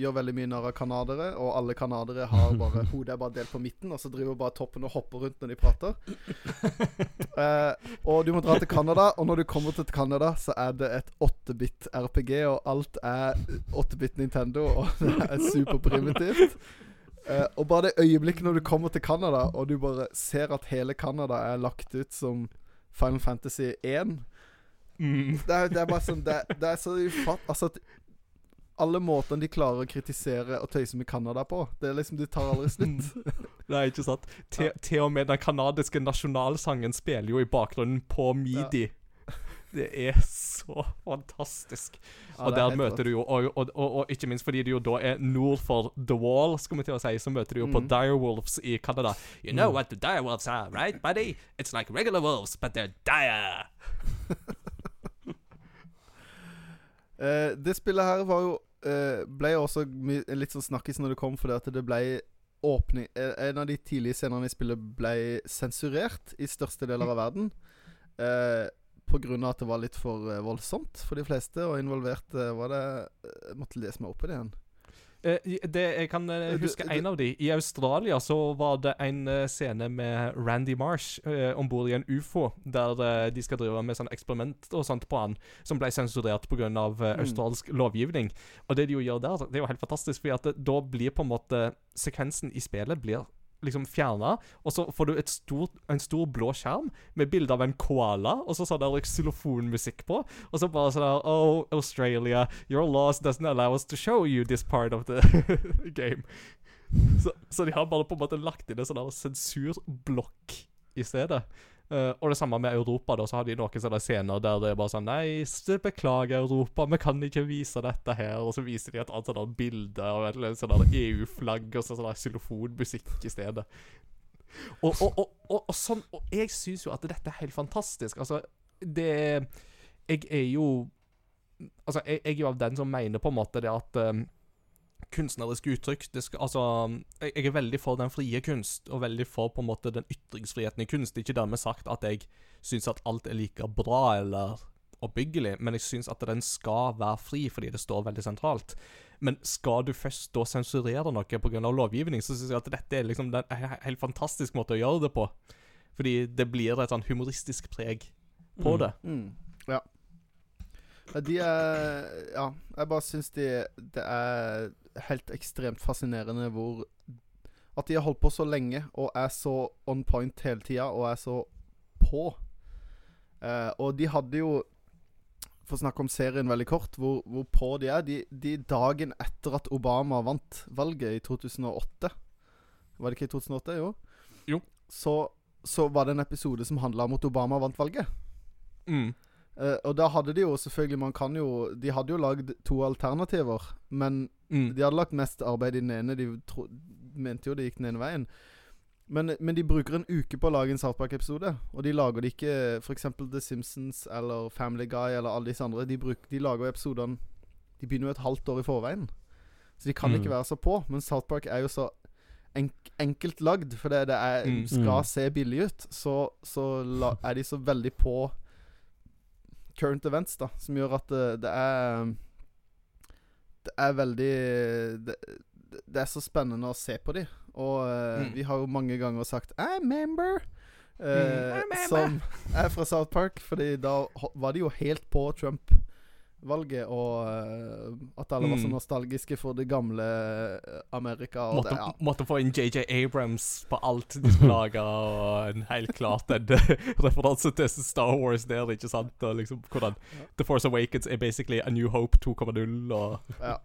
gjør veldig mye narr av canadere. Og alle canadere har bare hodet er bare delt på midten, og så driver bare toppen og hopper rundt når de prater. Eh, og du må dra til Canada, og når du kommer til Canada, så er det et 8-bit RPG, og alt er 8-bit Nintendo, og det er superprimitivt. Eh, og bare det øyeblikket når du kommer til Canada, og du bare ser at hele Canada er lagt ut som Final Fantasy 1 Mm. Det er, det er bare sånn Det, det er så ufatt... Altså alle måtene de klarer å kritisere og tøyse med Canada på, det er liksom de tar aldri slutt. Nei, ikke sant. Til, til og med den kanadiske nasjonalsangen spiller jo i bakgrunnen på midi. Det er så fantastisk. Ja, og er der møter du jo og, og, og, og ikke minst fordi det jo da er nord for The Wall, skal vi til å si, så møter du jo på Mm. Direwolves i Canada. You know what the direwolves are, right, buddy? It's like regular wolves, but they're dire. Eh, det spillet her var jo uh, Ble også litt sånn snakkis når det kom, fordi at det ble åpning eh, En av de tidlige scenene i spillet ble sensurert i største deler av verden. Uh, av at det var litt for voldsomt for de fleste, og involvert eh, var det måtte lese meg opp i det igjen. Eh, det, jeg kan eh, huske du- en av de. I Australia så var det en eh, scene med Randy Marsh uh, om bord i en ufo, der eh, de skal drive med sånn eksperiment og sånt på han, som ble sensurert pga. Uh, Mm. australsk lovgivning. Og det de jo gjør der, det er jo helt fantastisk, fordi da blir på en måte sekvensen i spillet blir liksom fjerna, og så får du stort, en stor blå skjerm med bilde av en koala, og så sånn der xylofonmusikk på, og så bare sånn der Oh, Australia, your laws doesn't allow us to show you this part of the game. Så, så de har bare på en måte lagt inn en sånn sensurblokk i stedet. Eh, og det samme med Europa. da, Så har de noen sånne scener der det er bare sånn Nei, beklager, Europa, vi kan ikke vise dette her. Og så viser de et annet sånt bilde av et sånt EU-flagg og så sånn xylofonmusikk i stedet. Og, og, og, og, og sånn Og jeg syns jo at dette er helt fantastisk. Altså, det Jeg er jo Altså, jeg, jeg er jo av den som mener på en måte det at um, kunstneriske uttrykk. Det skal, altså, jeg, jeg er veldig for den frie kunst, og veldig for på en måte den ytringsfriheten i kunst. Det er ikke dermed sagt at jeg syns at alt er like bra eller oppbyggelig, men jeg syns at den skal være fri, fordi det står veldig sentralt. Men skal du først da sensurere noe pga. lovgivning, så syns jeg at dette er liksom en helt fantastisk måte å gjøre det på. Fordi det blir et sånn humoristisk preg på Mm. det. Mm. Ja. De er Ja, jeg bare syns de Det er helt ekstremt fascinerende hvor At de har holdt på så lenge og er så on point hele tida og er så på. Eh, og de hadde jo For å snakke om serien veldig kort, hvor, hvor på de er. De, de dagen etter at Obama vant valget i 2008 Var det ikke i 2008? Jo. Jo. Så, så var det en episode som handla om at Obama vant valget. Mm. Eh, og da hadde de jo selvfølgelig Man kan jo De hadde jo lagd to alternativer, men Mm. de hadde lagt mest arbeid i den ene. De tro, mente jo det gikk den ene veien. Men, men de bruker en uke på å lage en South Park-episode. Og de lager det ikke f.eks. The Simpsons eller Family Guy eller alle disse andre. De, bruk, de lager episodene De begynner jo et halvt år i forveien. Så de kan Mm. ikke være så på. Men South Park er jo så enk enkelt lagd, for det er, Mm. skal Mm. se billig ut. Så, så la, er de så veldig på current events, da, som gjør at det, det er Det er veldig det, det er så spennende å se på de. Og eh, Mm. vi har jo mange ganger sagt 'I'm member'. Mm, eh, I'm member. som er fra South Park. Fordi da var de jo helt på Trump-valget, og eh, at alle var så Mm. nostalgiske for det gamle eh, Amerika. Måtte, det, ja. måtte få inn JJ Abrams på alt de skulle lage, og en helt klart en referanse til Star Wars der, ikke sant? Og liksom hvordan Ja. The Force Awakens er basically A New Hope 2,0, og Ja.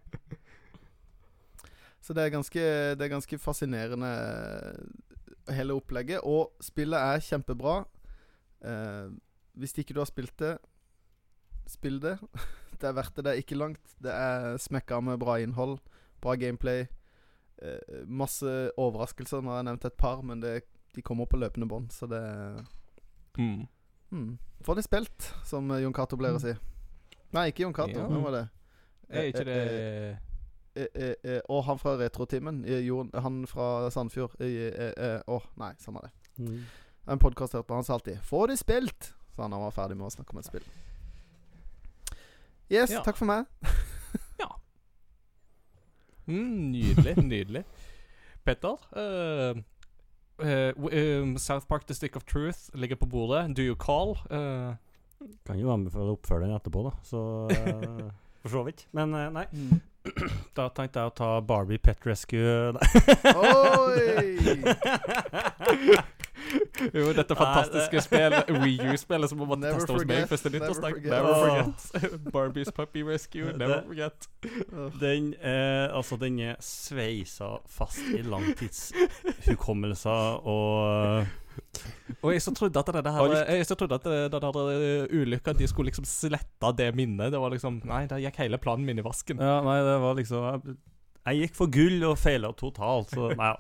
Så det er ganske, det er ganske fascinerende eh, hele opplegget. Og spillet er kjempebra. Eh, hvis ikke du har spilt det, spill det. Det er verdt det. Det er ikke langt. Det er smekka med bra innhold, bra gameplay. Eh, masse overraskelser. Nå har jeg nevnt et par, men det, de kommer på løpende bånd, så det mm. mm. Få det spilt, som Jon Cato pleier å si. Nei, ikke Jon Cato. Ja. Hvem var det? Er ikke Eh, eh, det Eh, eh, eh, og han fra Retrotimen. eh, Han fra Sandfjord. eh, eh, eh, Å, nei, samme det. Mm. En podkast hørte på. Han sa alltid 'Få det spilt', sa han da han var ferdig med å snakke om et spill. Yes, Ja. takk for meg. mm, Nydelig, nydelig. Petter, uh, uh, um, South Park The Stick of Truth ligger på bordet. Do you call? Uh, Kan jo anbefale oppfølgeren etterpå, da. Så eh, For så vidt. Men eh, nei. Da tenkte jeg å ta Barbie Pet Rescue. Oi! jo, dette fantastiske spillet, Wii U-spillet som vi måtte Never teste hos meg første never nyttårsdag. forget. Never forget. Oh. Barbies Puppy Rescue, never Det- forget. Den, er, altså, den er sveisa fast i langtidshukommelser og Og jeg så trodde at det her Alt. Jeg så trodde at den der eh, ulykka De skulle liksom slette det minnet. Det var liksom Nei, der gikk hele planen min i vasken. Ja, nei, det var liksom Jeg, jeg gikk for gull og feila totalt, så nei. ja.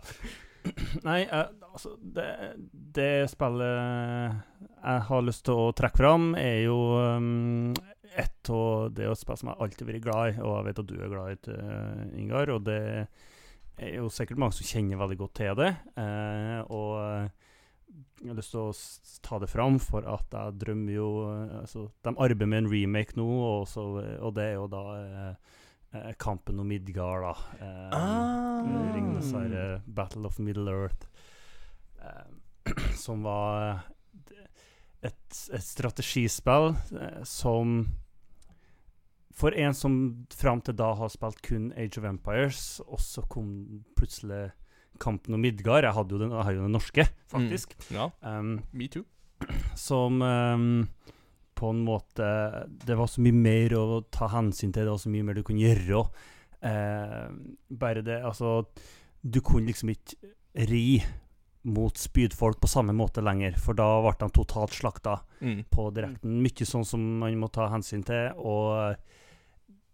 Nei, uh, altså det, det spillet jeg har lyst til å trekke fram, er jo um, et av Det er et spill som jeg alltid har vært glad i, og jeg vet at du er glad i det, Ingar. Og det er jo sikkert mange som kjenner veldig godt til det. Uh, og eh, jeg har lyst til å ta det fram, for at jeg drømmer jo eh, altså, De arbeider med en remake nå, og, så, og det er jo da eh, eh, Kampen om Midgard, da. Eh, Ah. Ringenes herre, Battle of Middle Earth. Eh, som var eh, et, et strategispill eh, som For en som fram til da har spilt kun Age of Empires, og så kom plutselig Kampen om Midgard. Jeg, hadde jo den, jeg har jo den norske, faktisk. Ja, Um, me too. som um, på en måte Det var så mye mer å ta hensyn til, det var så mye mer du kunne gjøre. Eh, bare det Altså, du kunne liksom ikke ri mot spydfolk på samme måte lenger, for da ble de totalt slakta Mm. på direkten. Mye sånn som man må ta hensyn til, og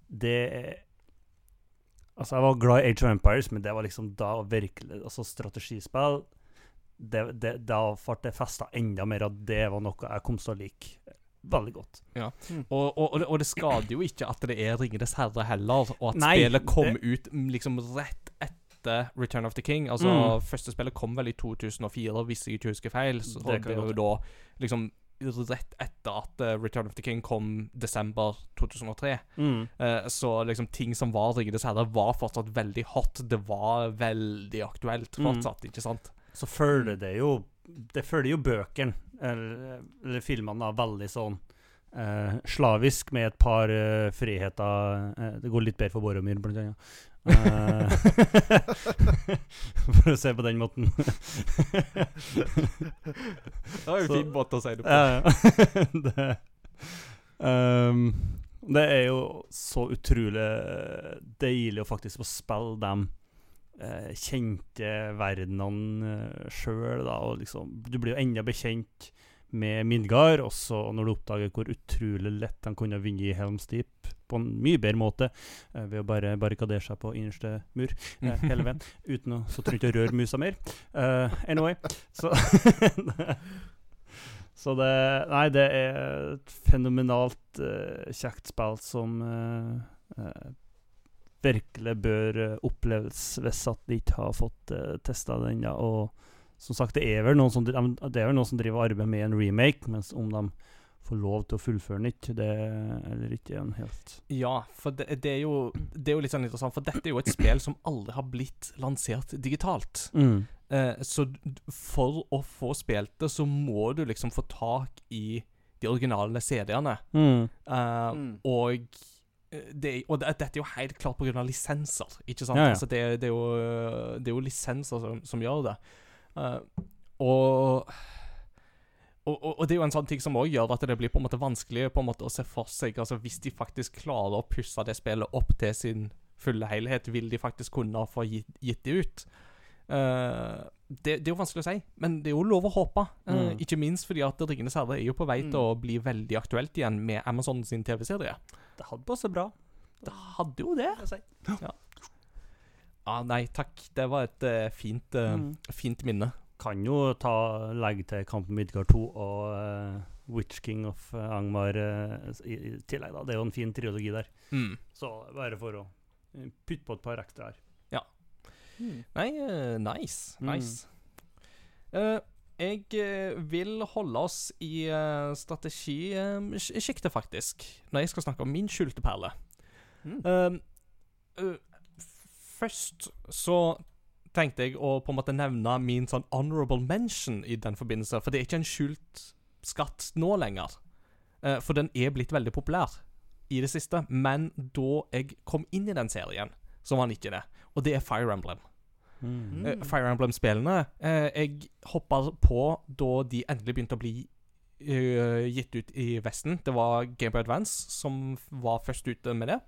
det Altså, jeg var glad i Age of Empires, men det var liksom da virkelig Altså, strategispill det, det, Da ble det festa enda mer at det var noe jeg kom til å like. Veldig godt. Og, og, og, det, og det skader jo ikke at det er Ringenes herre heller, og at Nei, spillet kom det- ut mm, liksom rett etter Return of the King. Altså, Mm. Første spillet kom vel i 2004, hvis jeg ikke husker feil. Så Det det, er jo da liksom rett etter at eh, Return of the King kom desember 2003. Mm. Eh, så liksom ting som var Ringenes herre, var fortsatt veldig hot. Det var veldig aktuelt Mm. fortsatt, ikke sant? Så føler det jo Det følger jo bøkene, eller, eller filmene, da, veldig sånn eh, slavisk, med et par eh, friheter eh, Det går litt bedre for Boromir, blant annet. Eh, for å se på den måten. Det var jo en fin måte å si det på. Det, um, det er jo så utrolig deilig å faktisk få spille dem eh, kjente verdenene uh, sjøl. Og liksom, du blir jo enda bekjent med Midgard, også når du oppdager hvor utrolig lett han kunne vinne i Helms Deep på en mye bedre måte eh, ved å bare barrikadere seg på innerste mur eh, hele veien, uten å så trenger ikke å røre musa mer. Eh, anyway, så Så det Nei, det er et fenomenalt uh, kjekt spill som eh, eh, virkelig bør eh, oppleves hvis at de ikke har fått uh, testa den. Ja. Og som sagt, det er vel noen som, det er vel noen som driver og arbeider med en remake, mens om de får lov til å fullføre den ikke, det eller ikke er en helt Ja, for det, det, er jo, det er jo litt sånn interessant, for dette er jo et spill som aldri har blitt lansert digitalt. mm. Eh, så for å få spilt det, så må du liksom få tak i de originale CD-ene. Mm. Eh, Mm. Og eh, det, og det, dette er jo helt klart pga. lisenser, ikke sant? Ja, ja. Altså det, det, er jo, det er jo lisenser som, som gjør det. Uh, og, og, og det er jo en sånn ting som òg gjør at det blir på en måte vanskelig på en måte å se for seg Altså Hvis de faktisk klarer å pusse det spillet opp til sin fulle helhet, vil de faktisk kunne få gitt, gitt det ut? Eh, det, det er jo vanskelig å si, men det er jo lov å håpe. Mm. Uh, Ikke minst fordi at 'Ringenes herre' er jo på vei til Mm. å bli veldig aktuelt igjen med Amazon sin TV-serie. Det hadde passet bra. Det hadde jo det. Ja. Ah, nei, takk. Det var et uh, fint, uh, Mm. fint minne. Kan jo ta, legge til Kampen Midgard 2 og eh, Witch King of eh, Angmar eh, i, i tillegg. da. Det er jo en fin triologi der. Mm. Så bare for å eh, putte på et par ekstra her. Mm. Nei, eh, nice. Mm. Nice. Eh, jeg eh, vil holde oss i uh, strategisjiktet, faktisk, når jeg skal snakke om min skjulte perle. Mm. Uh, først så tenkte jeg å på en måte nevne min sånn honorable mention i den forbindelse, for det er ikke en skjult skatt nå lenger. Uh, for den er blitt veldig populær i det siste, men da jeg kom inn i den serien, så var den ikke det. Og det er Fire Emblem. Mm. Eh, Fire Emblem-spillene eh, Jeg hoppa på da de endelig begynte å bli eh, gitt ut i Vesten. Det var Game Boy Advance som var først ute med det.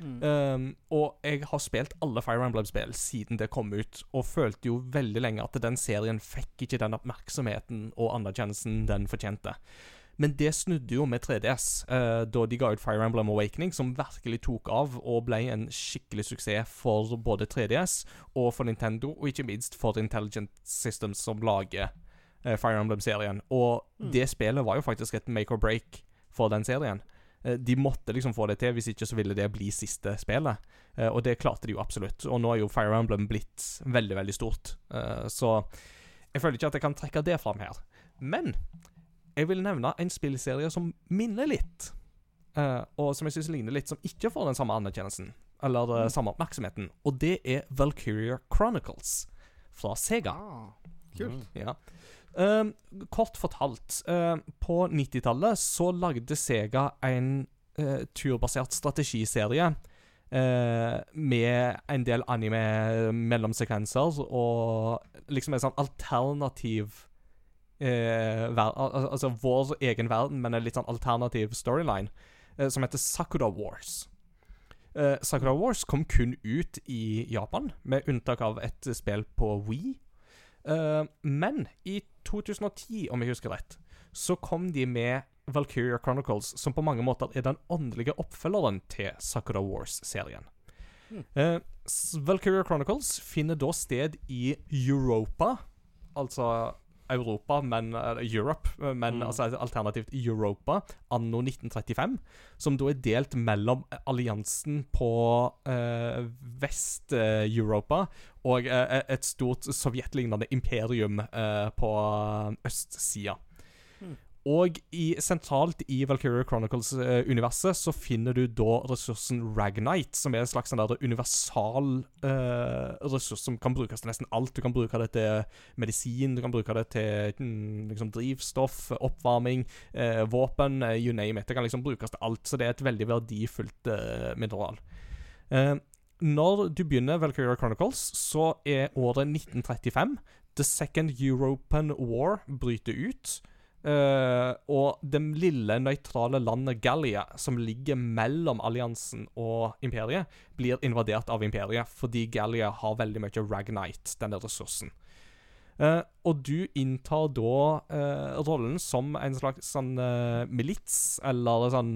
Mm. Um, og jeg har spilt alle Fire Emblem-spill siden det kom ut, og følte jo veldig lenge at den serien fikk ikke den oppmerksomheten og anerkjennelsen den fortjente. Men det snudde jo med 3DS, eh, da de ga ut Fire Emblem Awakening, som virkelig tok av og ble en skikkelig suksess for både 3DS og for Nintendo, og ikke minst for Intelligent Systems, som lager eh, Fire Emblem-serien. Og Mm. det spillet var jo faktisk et make or break for den serien. Eh, De måtte liksom få det til, hvis ikke så ville det bli siste spillet. Eh, og det klarte de jo absolutt. Og nå er jo Fire Emblem blitt veldig, veldig stort. Eh, så jeg føler ikke at jeg kan trekke det fram her. Men jeg vil nevne en spillserie som minner litt. uh, og som jeg syns ligner litt, som ikke får den samme anerkjennelsen. Eller Mm. samme oppmerksomheten. Og det er Valkyria Chronicles fra Sega. Ah, kult. Ja. Ehm, kort fortalt, eh, på 90-tallet så lagde Sega en turbasert strategiserie Uh, med en del anime-mellomsekvenser og liksom en sånn alternativ eh, ver al al Altså vår egen verden, men en litt sånn alternativ storyline, eh, som heter Sakura Wars. Eh, Sakura Wars kom kun ut i Japan, med unntak av et spill på Wii. Eh, men i 2010, om jeg husker rett, så kom de med Valkyria Chronicles, som på mange måter er den åndelige oppfølgeren til Sakura Wars-serien. Mm. Eh, Valkyria Chronicles finner da sted i Europa, altså Europa, men Europe, men Mm. altså alternativt Europa, anno 1935, som da er delt mellom alliansen på eh, Vest-Europa og eh, et stort sovjetlignende imperium eh, på østsida. Mm. Og i, sentralt i Valkyria Chronicles-universet så finner du da ressursen Ragnite, som er en slags sånn der universal eh, ressurs som kan brukes til nesten alt. Du kan bruke det til medisin, du kan bruke det til mm, liksom drivstoff, oppvarming, eh, våpen, eh, you name it. Det kan liksom brukes til alt, så det er et veldig verdifullt eh, mineral. Eh, når du begynner Valkyria Chronicles, så er året 1935. The Second European War bryter ut. Eh, og det lille nøytrale landet Gallia, som ligger mellom alliansen og imperiet, blir invadert av imperiet fordi Gallia har veldig mye Ragnite, denne ressursen. Uh, og du inntar da uh, rollen som en slags sånn milits, eller sånn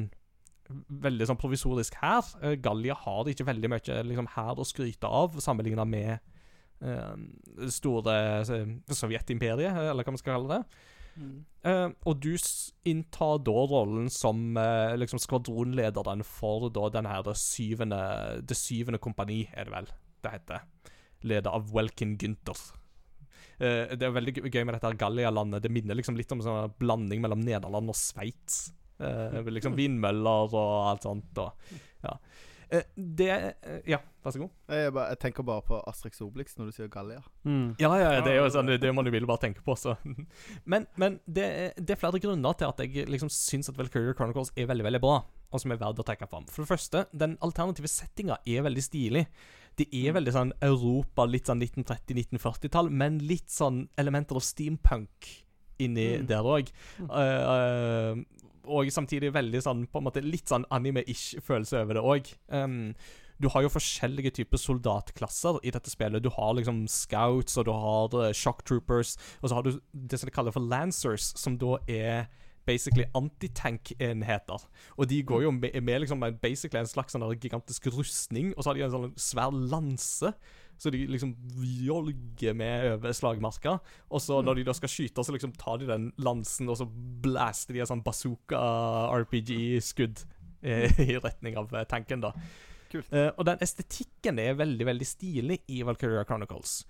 veldig sånn provisorisk hær. Gallia har ikke veldig mye liksom, å skryte av, sammenligna med store Sovjetimperiet, eller hva man skal kalle det. Eh, og du inntar da rollen som uh, liksom skvadronlederen for da den her syvende Det syvende kompani, er det vel det heter. Leder av Welkin Gunther. Uh, det er veldig gøy med dette Gallia-landet. Det minner liksom litt om en sånn blanding mellom Nederland og Sveits. Uh, liksom vindmøller og alt sånt. Og, ja. Eh, det eh, Ja, vær så god. Jeg, bare, jeg tenker bare på Astrix Obelix når du sier Gallia. Mm. Ja, ja, det er jo sånn, det må du vil bare tenke på, så. Men, men det, er- det er flere grunner til at jeg liksom syns at Valkyrie Chronicles er veldig veldig bra, og som er verdt å trekke fram. For det første, den alternative settinga er veldig stilig. Det er veldig sånn Europa, litt sånn 1930-1940-tall, men litt sånn elementer av steampunk inni Mm. der òg. Og samtidig veldig sånn på en måte litt sånn anime-ish følelse over det òg. du har jo forskjellige typer soldatklasser i dette spillet. Du har liksom scouts, og du har uh, shock troopers, og så har du det som de kaller for lancers, som da er basically antitank-enheter. Og de går jo med, med liksom basically en slags sånn gigantisk rustning, og så har de en sånn svær lanse. Så de liksom jolger med over slagmarka. Og så når de da skal skyte, så liksom tar de den lansen, og så blaster de en sånn bazooka-RPG-skudd eh, i retning av eh, tanken, da. Kult. Eh, og den estetikken er veldig, veldig stilig i Valkyria Chronicles.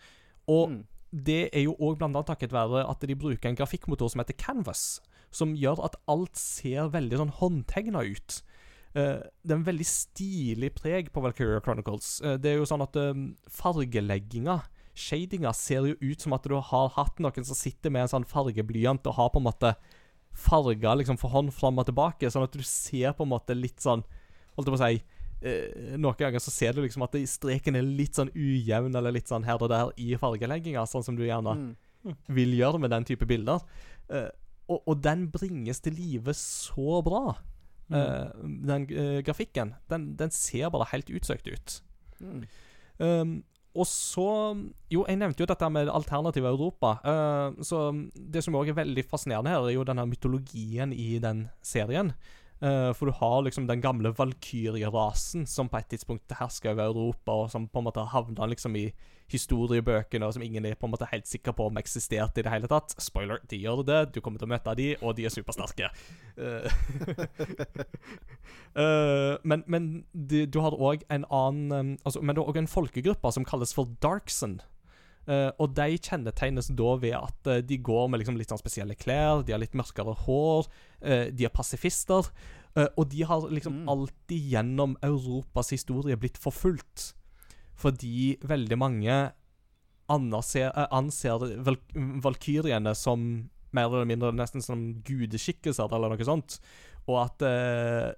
Og Mm. det er jo òg blant annet takket være at de bruker en grafikkmotor som heter Canvas, som gjør at alt ser veldig sånn håndtegna ut. Eh, det er en veldig stilig preg på Valkyria Chronicles. Eh, det er jo sånn at um, fargelegginga, shadinga, ser jo ut som at du har hatt noen som sitter med en sånn fargeblyant og har på en måte farga liksom for hånd fram og tilbake, sånn at du ser på en måte litt sånn Holdt jeg på å si eh, Noen ganger så ser du liksom at streken er litt sånn ujevn, eller litt sånn her og der i fargelegginga, sånn som du gjerne Mm. vil gjøre med den type bilder. Eh, og, og den bringes til live så bra, eh, den eh, grafikken. Den, den ser bare helt utsøkt ut. Mm. Um, og så Jo, jeg nevnte jo dette med alternative Europa. Uh, så det som òg er veldig fascinerende her, er jo denne mytologien i den serien. Uh, for du har liksom den gamle valkyrjerasen som på et tidspunkt hersker over Europa, og som på en måte havna liksom i historiebøkene, og som ingen er på en måte helt sikker på om eksisterte i det hele tatt. Spoiler, de gjør det. Du kommer til å møte de, og de er supersterke. Uh, Uh, men men du, du har òg en annen um, altså, Men du har òg en folkegruppe som kalles for Darkson. Uh, og de kjennetegnes da ved at uh, de går med liksom litt sånn spesielle klær, de har litt mørkere hår, uh, de er pasifister. uh, og de har liksom Mm. alltid gjennom Europas historie blitt forfulgt. Fordi veldig mange anser, uh, anser val valkyriene som mer eller mindre nesten som gudeskikkelser eller noe sånt. Og at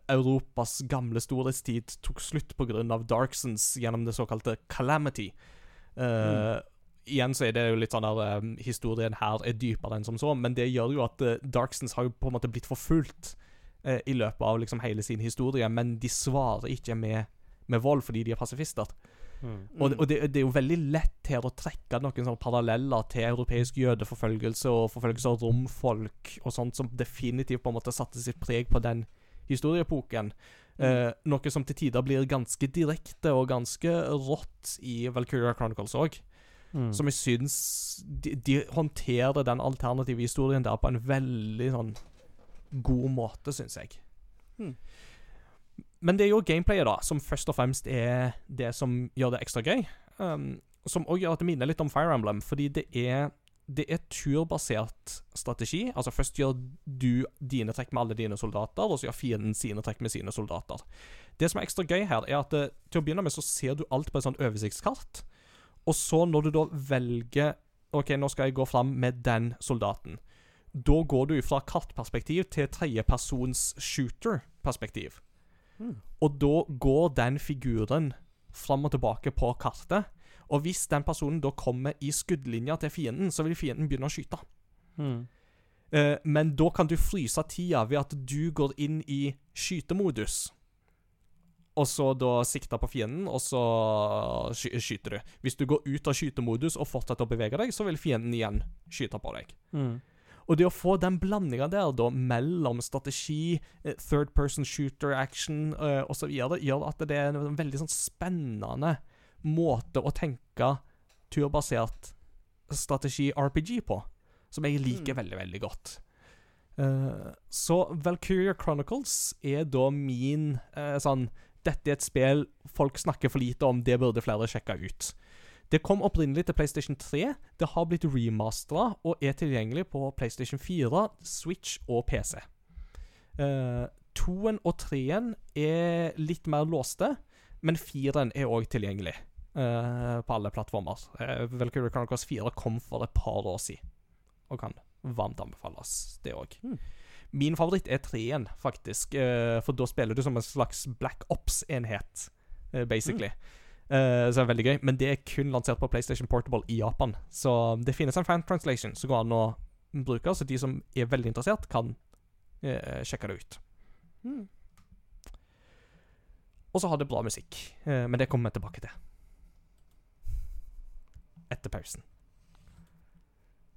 Europas gamle storhetstid tok slutt pga. Darksons gjennom det såkalte Calamity. Eh, Igjen så er det jo litt sånn der um, Historien her er dypere enn som så, men det gjør jo at uh, Darksons har jo på en måte blitt forfulgt uh, i løpet av liksom hele sin historie, men de svarer ikke med, med vold fordi de er pasifister. Mm. Og, og det, det er jo veldig lett her å trekke noen sånne paralleller til europeisk jødeforfølgelse og forfølgelse av romfolk og sånt som definitivt på en måte satte sitt preg på den historieepoken. Eh, noe som til tider blir ganske direkte og ganske rått i Valkyria Chronicles òg. Mm. Som jeg syns de, de håndterer den alternative historien der på en veldig sånn god måte, syns jeg. Mm. Men det er jo gameplayet, da, som først og fremst er det som gjør det ekstra gøy. Um, som òg gjør at det minner litt om Fire Emblem, fordi det er det er turbasert strategi. Altså Først gjør du dine trekk med alle dine soldater, og så gjør fienden sine trekk med sine soldater. Det som er ekstra gøy her, er at det, til å begynne med så ser du alt på et sånt oversiktskart. Og så, når du da velger OK, nå skal jeg gå fram med den soldaten, da går du fra kartperspektiv til tredjepersons shooter-perspektiv. Mm. Og da går den figuren fram og tilbake på kartet. Og hvis den personen da kommer i skuddlinja til fienden, så vil fienden begynne å skyte. Mm. Eh, men da kan du fryse tida ved at du går inn i skytemodus. Og så da sikter på fienden, og så sky skyter du. Hvis du går ut av skytemodus og fortsetter å bevege deg, så vil fienden igjen skyte på deg. Mm. Og det å få den blandinga der da mellom strategi, eh, third person shooter action uh, osv., gjør at det er en veldig sånn spennende måte å tenke turbasert strategi-RPG på, som jeg liker Mm. veldig, veldig godt. Uh, så Valkyria Chronicles er da min uh, sånn Dette er et spill folk snakker for lite om, det burde flere sjekke ut. Det kom opprinnelig til PlayStation 3. Det har blitt remastera og er tilgjengelig på PlayStation 4, Switch og PC. Uh, toen og treen er litt mer låste, men firen er òg tilgjengelig uh, på alle plattformer. Uh, Valkyrie Chronicles 4 kom for et par år siden, og kan varmt anbefales, det òg. Hmm. Min favoritt er treen, faktisk, Uh, for da spiller du som en slags Black Ops-enhet, uh, basically. Eh, så det er veldig gøy, men det er kun lansert på PlayStation Portable i Japan. Så det finnes en fan translation som går an å bruke, så de som er veldig interessert, kan sjekke det ut. Mm. Og så har det bra musikk, men det kommer vi tilbake til. Etter pausen.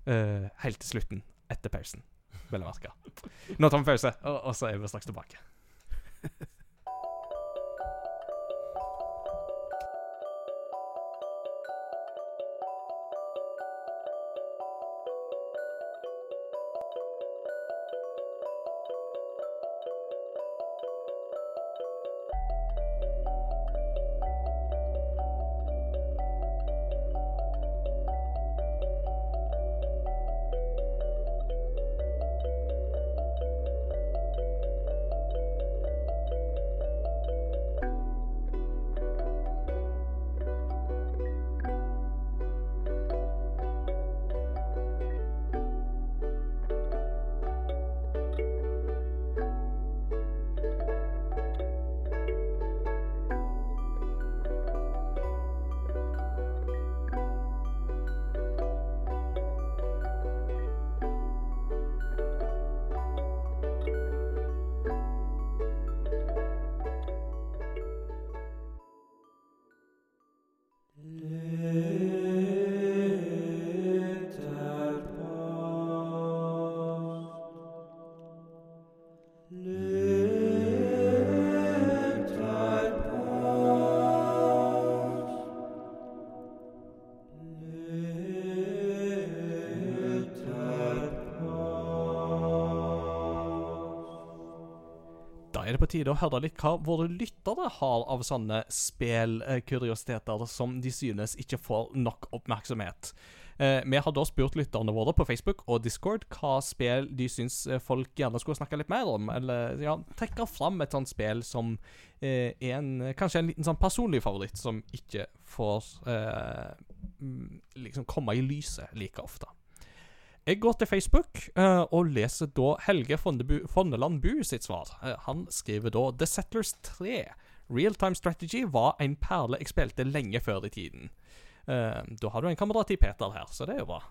Helt til slutten etter pausen, vil å merke. Nå tar vi pause, og, og så er vi straks tilbake. Tide å høre litt hva våre lyttere har av sånne spillkuriositeter som de synes ikke får nok oppmerksomhet. Eh, vi har da spurt lytterne våre på Facebook og Discord hva spill de syns eh, folk gjerne skulle snakke litt mer om. Eller ja, trekke fram et sånt spill som eh, en, kanskje en liten sånn personlig favoritt, som ikke får eh, mm, liksom komme i lyset like ofte. Jeg går til Facebook uh, og leser da Helge Fondebu, Fondeland Bu sitt svar. Uh, han skriver da The Settlers 3. Real Time Strategy var en perle jeg spilte lenge før i tiden. Uh, da har du en kamerat i Peter her, så det er jo bra.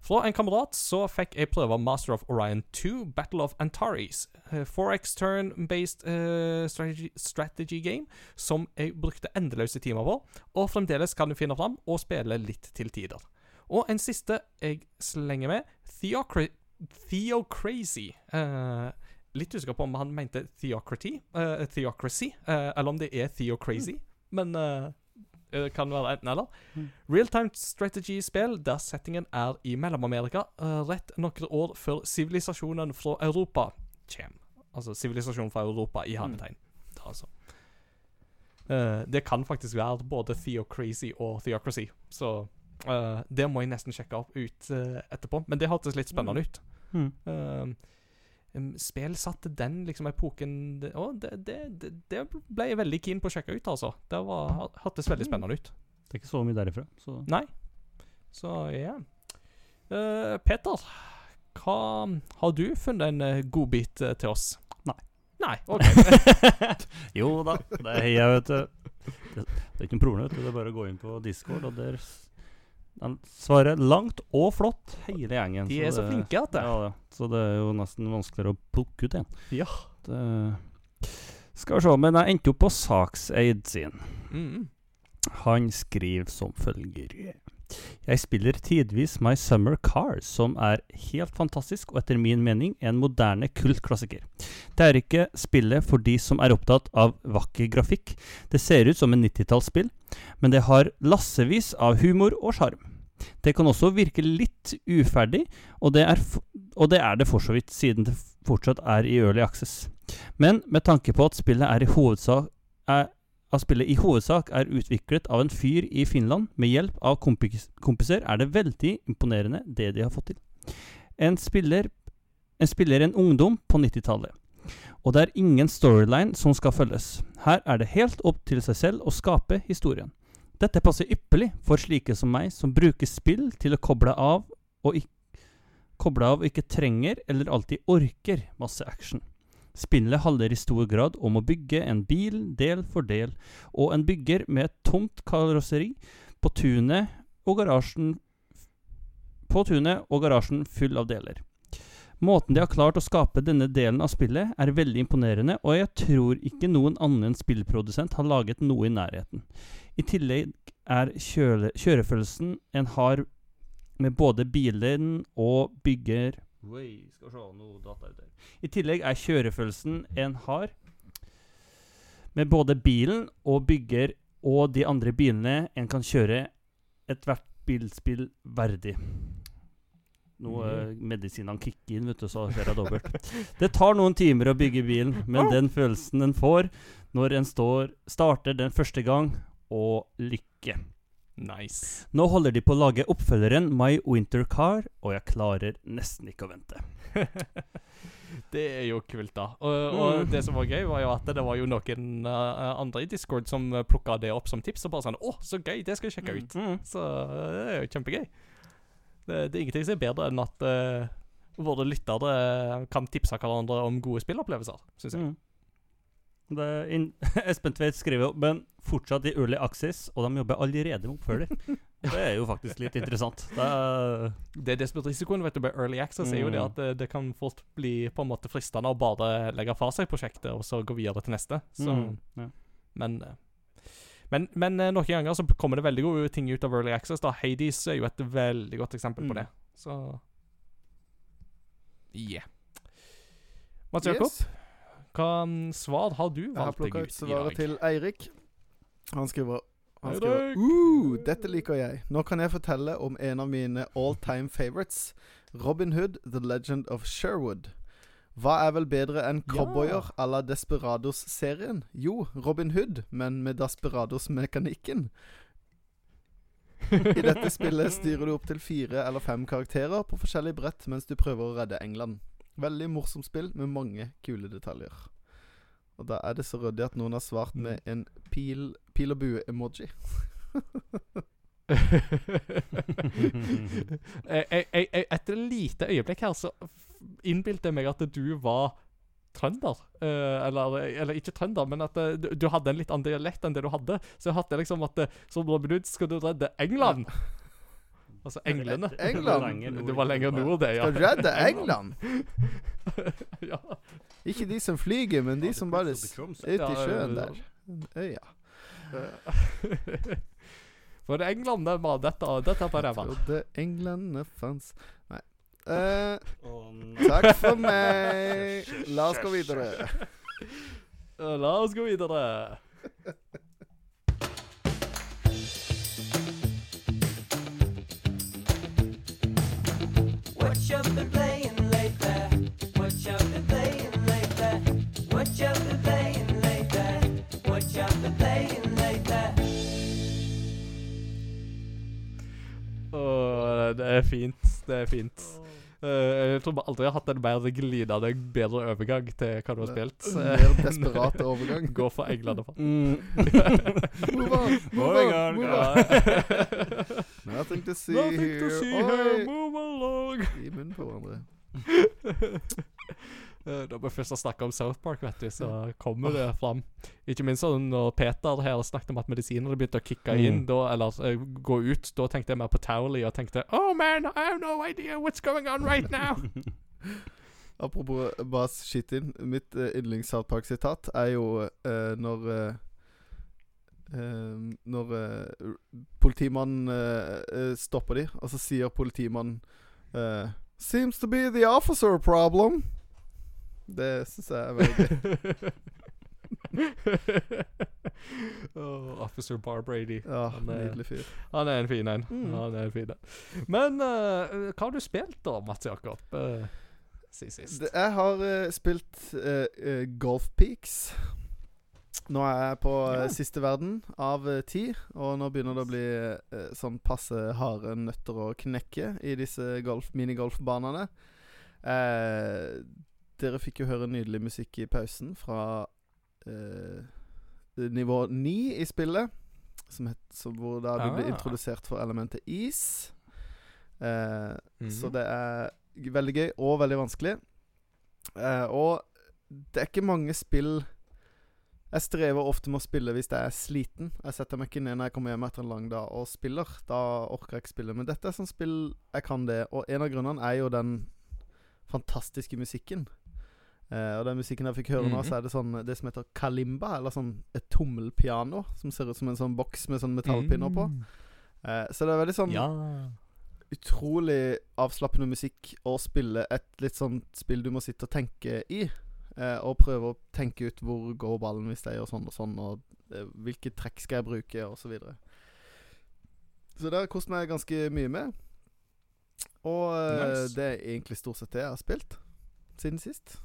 Fra en kamerat så fikk jeg prøve Master of Orion 2, Battle of Antares. Forex turn-based uh, strategy, strategy game som jeg brukte endeløse timer på, og fremdeles kan du finne fram og spille litt til tider. Og en siste jeg slenger med. Theocra Theocrazy. Uh, litt usikker på om han mente Theocraty, eh, Theocracy, uh, eller om det er Theocrazy. Men det eh, kan være enten eller. Mm. Real-time strategy-spill der settingen er i Mellom-Amerika, eh, rett noen år før sivilisasjonen fra Europa kommer. Altså sivilisasjonen fra Europa i hermetegn. Mm. Altså. Eh, det kan faktisk være både Theocrazy og Theocracy, så eh, det må jeg nesten sjekke opp ut uh, etterpå. Men det hørtes litt spennende ut. Mm. Uh, um, spill satte den liksom epoken det, å, det, det, det, ble jeg veldig keen på å sjekke ut, altså. Det var, hørtes veldig spennende ut. Det er ikke så mye derifra. Så. Nei. Så ja. Eh, Peter, hva har du funnet en uh, godbit uh, til oss? Nei. Nei, OK. jo da, det er jeg, vet du. Det, det er ikke noe problem, vet du. Det er bare å gå inn på Discord, og der den svarer langt og flott, hele gjengen. De er så det- flinke at det. Ja, det. Så det er jo nesten vanskeligere å plukke ut en. Ja. Det skal vi se, men jeg endte opp på Sakseid sin. Mm. Han skriver som følger Jeg spiller tidvis My Summer Car, som er helt fantastisk og etter min mening en moderne kultklassiker. Det er ikke spillet for de som er opptatt av vakker grafikk. Det ser ut som en 90-tallsspill, men det har lassevis av humor og sjarm. Det kan også virke litt uferdig, og det er, og det, er det for så vidt, siden det fortsatt er i early access. Men med tanke på at spillet er i hovedsak er, at spillet i hovedsak er utviklet av en fyr i Finland med hjelp av kompis kompiser, er det veldig imponerende det de har fått til. En spiller en, spiller en ungdom på 90-tallet, og det er ingen storyline som skal følges. Her er det helt opp til seg selv å skape historien. Dette passer ypperlig for slike som meg, som bruker spill til å koble av og ikke koble av og ikke trenger eller alltid orker masse action. Spillet handler i stor grad om å bygge en bil del for del, og en bygger med et tomt karosseri på tunet og garasjen på tunet og garasjen full av deler. Måten de har klart å skape denne delen av spillet, er veldig imponerende, og jeg tror ikke noen annen spillprodusent har laget noe i nærheten. I tillegg er kjørefølelsen en har med både bilen og bygger Oi, skal se noe data ut der. I tillegg er kjørefølelsen en har med både bilen og bygger og de andre bilene en kan kjøre ethvert bilspill verdig. Nå mm. medisinene kicker inn, vet du, så skjer det dobbelt. Det tar noen timer å bygge bilen, men den følelsen en får når en står, starter den første gang, og lykke. Nice. Nå holder de på å lage oppfølgeren My Winter Car, og jeg klarer nesten ikke å vente. det er jo kult, da. Og, og Mm. det som var gøy, var jo at det var jo noen uh, andre i Discord som uh, plukka det opp som tips. Og bare sånn 'Å, så gøy! Det skal jeg sjekke ut.' Mm. Så eh, det er jo kjempegøy. Det, det er ingenting som er bedre enn at uh, våre lyttere eh, kan tipse hverandre om gode spillopplevelser, syns jeg. Mm. Det Espen Tveit skriver jo Men fortsatt i early access, og de jobber allerede med oppfølger. Det er jo faktisk litt interessant. Det er, Det er det som er risikoen vet du, med early access, er jo det Mm. at det, det kan fort bli på en måte fristende å bare legge fra seg prosjektet og så gå videre til neste. Så, mm, ja. Men eh, men, men eh, noen ganger så kommer det veldig gode ting ut av early access. da Hades er jo et veldig godt eksempel på Mm. det. Så Yeah. Mats Jakob, Yes. Hva svar har du Jeg har valgt plukka ut svaret til Eirik. Han skriver han skriver uh, Dette liker jeg. Nå kan jeg fortelle om en av mine all time favorites. Robin Hood, The Legend of Sherwood. Hva er vel bedre enn cowboyer à la Desperados-serien? Jo, Robin Hood, men med Desperados-mekanikken. I dette spillet styrer du opp til fire eller fem karakterer på forskjellig brett mens du prøver å redde England. Veldig morsomt spill med mange kule detaljer. Og da er det så ryddig at noen har svart med en pil, pil og bue-emoji. jeg, jeg, jeg, jeg- etter et lite øyeblikk her, så innbilte jeg meg at du var trønder. Eh, eller, eller ikke trønder, men at eh, du, du hadde en litt annen dialekt enn det du hadde. Så jeg hadde liksom at eh, som Robin Hood skal du redde England. Altså englene. England? Det var lenger nord, det, ja. Skal redde England! ja. Ikke de som flyger, men de som bare er ute i sjøen ja. der. Øya. For England, det var dette, dette på ræva. Trodde englene fanns Nei. Eh, Å, takk for meg. La oss gå videre. La oss gå videre. Åh, det er fint. Det er fint. Uh, jeg tror aldri aldri har hatt en mer glidende, bedre overgang til hva du har spilt. Mer desperat overgang. Gå for England, for. Mm. Move on, move on, move on. Nothing to see Nothing here. to see Oi. here, move along. I munnen på hverandre. Eh, Når vi først har snakka om South Park, vet du, så kommer det fram. Ikke minst når Peter her snakket om at medisinene begynte å kicke inn, Mm. da, eller eh, gå ut, da tenkte jeg mer på Towley og tenkte Oh man, I have no idea what's going on right now. Apropos Bas bare shit inn. Mitt uh, yndlings South Park-sitat er jo uh, når eh, eh, Når eh, politimannen eh, eh, stopper de, og så sier politimannen eh, Seems to be the officer problem. Det syns jeg er veldig gøy. oh, Officer Bar Brady. Ja, Han er- Nydelig fyr. Han er en fin en. Mm. Han er en fin en. Men uh, hva har du spilt da, Mats Jakob? Uh, si sist. Det- Jeg har uh, spilt uh, eh, Golf Peaks. Nå er jeg på eh, Ja. siste verden av eh, ti, og nå begynner det å bli eh, sånn passe harde nøtter å knekke i disse golf, minigolfbanene. Eh, dere fikk jo høre nydelig musikk i pausen fra eh, nivå ni i spillet, som het, som hvor da du ah. ble introdusert for elementet is. Eh, Mhm. så det er veldig gøy og veldig vanskelig. Eh, og det er ikke mange spill Jeg strever ofte med å spille hvis jeg er sliten. Jeg setter meg ikke ned når jeg kommer hjem etter en lang dag og spiller. Da orker jeg ikke spille. Men dette er sånn spill jeg kan det. Og en av grunnene er jo den fantastiske musikken. Eh, og den musikken jeg fikk høre nå, Mhm. så er det sånn det som heter kalimba, eller sånn et tommelpiano, som ser ut som en sånn boks med sånn metallpinner på. Mm. Eh, så det er veldig sånn Ja. utrolig avslappende musikk å spille et litt sånt spill du må sitte og tenke i. Uh, og prøve å tenke ut hvor går ballen hvis jeg gjør sånn og sånn, og eh, hvilke trekk skal jeg bruke, og så videre. Så det har jeg kost meg ganske mye med. Og eh, Nice. det er egentlig stort sett det jeg har spilt siden sist.